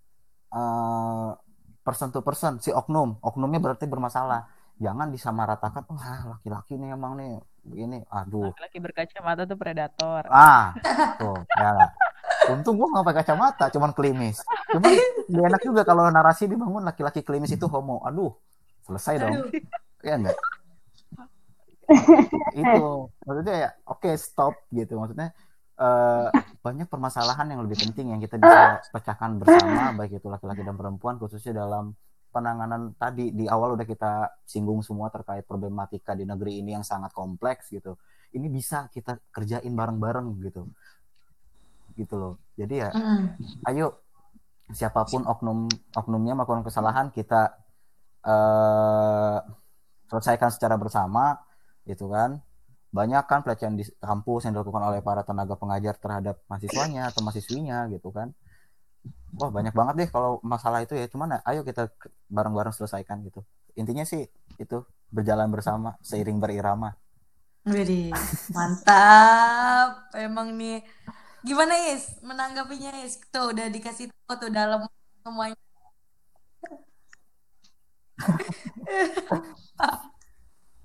eh person to person si oknum, oknumnya berarti bermasalah. Jangan disamaratakan, wah laki-laki nih emang nih begini, aduh. Laki-laki berkacamata tuh predator. Ah, tuh, ya nggak? Untung gua nggak pakai kacamata, cuman klimis. Cuman lebih enak juga kalau narasi dibangun laki-laki klimis itu homo. Aduh, selesai dong. Ya enggak? itu maksudnya ya oke stop gitu maksudnya eh, banyak permasalahan yang lebih penting yang kita bisa pecahkan bersama baik itu laki-laki dan perempuan khususnya dalam penanganan tadi di awal udah kita singgung semua terkait problematika di negeri ini yang sangat kompleks gitu. Ini bisa kita kerjain bareng-bareng gitu. Gitu loh. Jadi ya Mm. ayo siapa pun oknum oknumnya melakukan kesalahan kita eh selesaikan secara bersama gitu kan. Banyak kan pelecehan di kampus yang dilakukan oleh para tenaga pengajar terhadap mahasiswanya atau mahasiswinya gitu kan wah banyak banget deh kalau masalah itu ya cuman ayo kita bareng-bareng selesaikan gitu intinya sih itu berjalan bersama seiring berirama Widih, mantap. Emang nih. Gimana Is? Menanggapinya Is? Tuh udah dikasih tahu tuh dalam semuanya.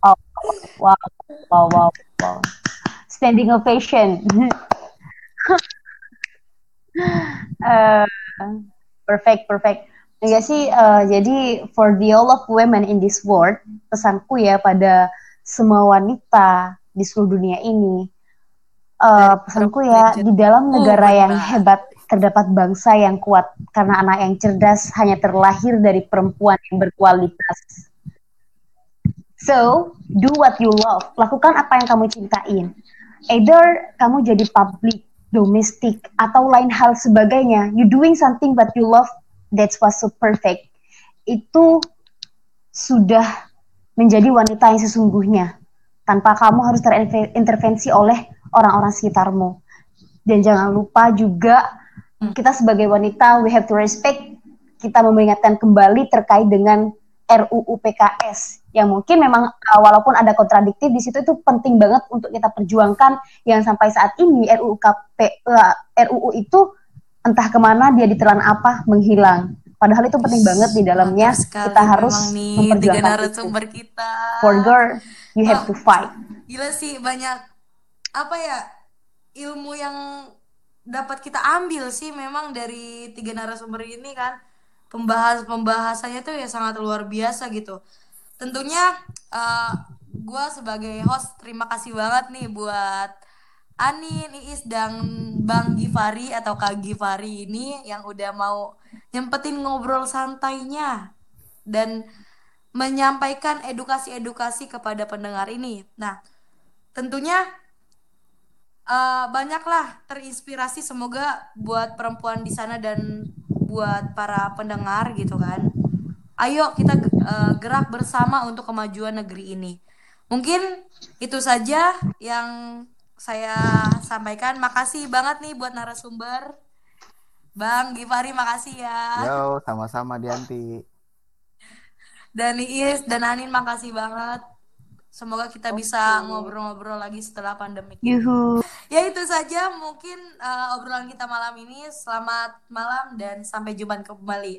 Wow, wow, wow, wow. Standing ovation. Eh, perfect, perfect. Enggak sih, eh, jadi for the all of women in this world, pesanku ya pada semua wanita di seluruh dunia ini, eh, pesanku ya di dalam Oh, negara yang hebat terdapat bangsa yang kuat karena anak yang cerdas hanya terlahir dari perempuan yang berkualitas. So, do what you love. Lakukan apa yang kamu cintain. Either kamu jadi public, domestic, atau lain hal sebagainya. You doing something but you love, that's what's so perfect. Itu sudah menjadi wanita yang sesungguhnya. Tanpa kamu harus terintervensi oleh orang-orang sekitarmu. Dan jangan lupa juga kita sebagai wanita we have to respect kita mengingatkan kembali terkait dengan RUU PKS yang mungkin memang uh, walaupun ada kontradiktif di situ itu penting banget untuk kita perjuangkan. Yang sampai saat ini RUU KP uh, RUU itu entah ke mana dia ditelan apa menghilang. Padahal itu penting banget di dalamnya. Sekali kita harus nih memperjuangkan narasumber kita. for girl you have to fight. Gila sih banyak apa ya ilmu yang dapat kita ambil sih memang dari tiga narasumber ini kan pembahas pembahasannya tuh ya sangat luar biasa gitu. Tentunya eh gue sebagai host terima kasih banget nih buat Anin, Iis, dan Bang Givari atau Kak Givari ini yang udah mau nyempetin ngobrol santainya dan menyampaikan edukasi-edukasi kepada pendengar ini. Nah, tentunya eh, banyaklah terinspirasi semoga buat perempuan di sana dan buat para pendengar gitu kan. Ayo kita uh, gerak bersama untuk kemajuan negeri ini. Mungkin itu saja yang saya sampaikan. Makasih banget nih buat narasumber. Bang Givari makasih ya. Yo, sama-sama Dianti. Dan Iis dan Anin makasih banget. Semoga kita bisa ngobrol-ngobrol lagi setelah pandemi. Yuhu. Ya itu saja mungkin uh, obrolan kita malam ini. Selamat malam dan sampai jumpa kembali.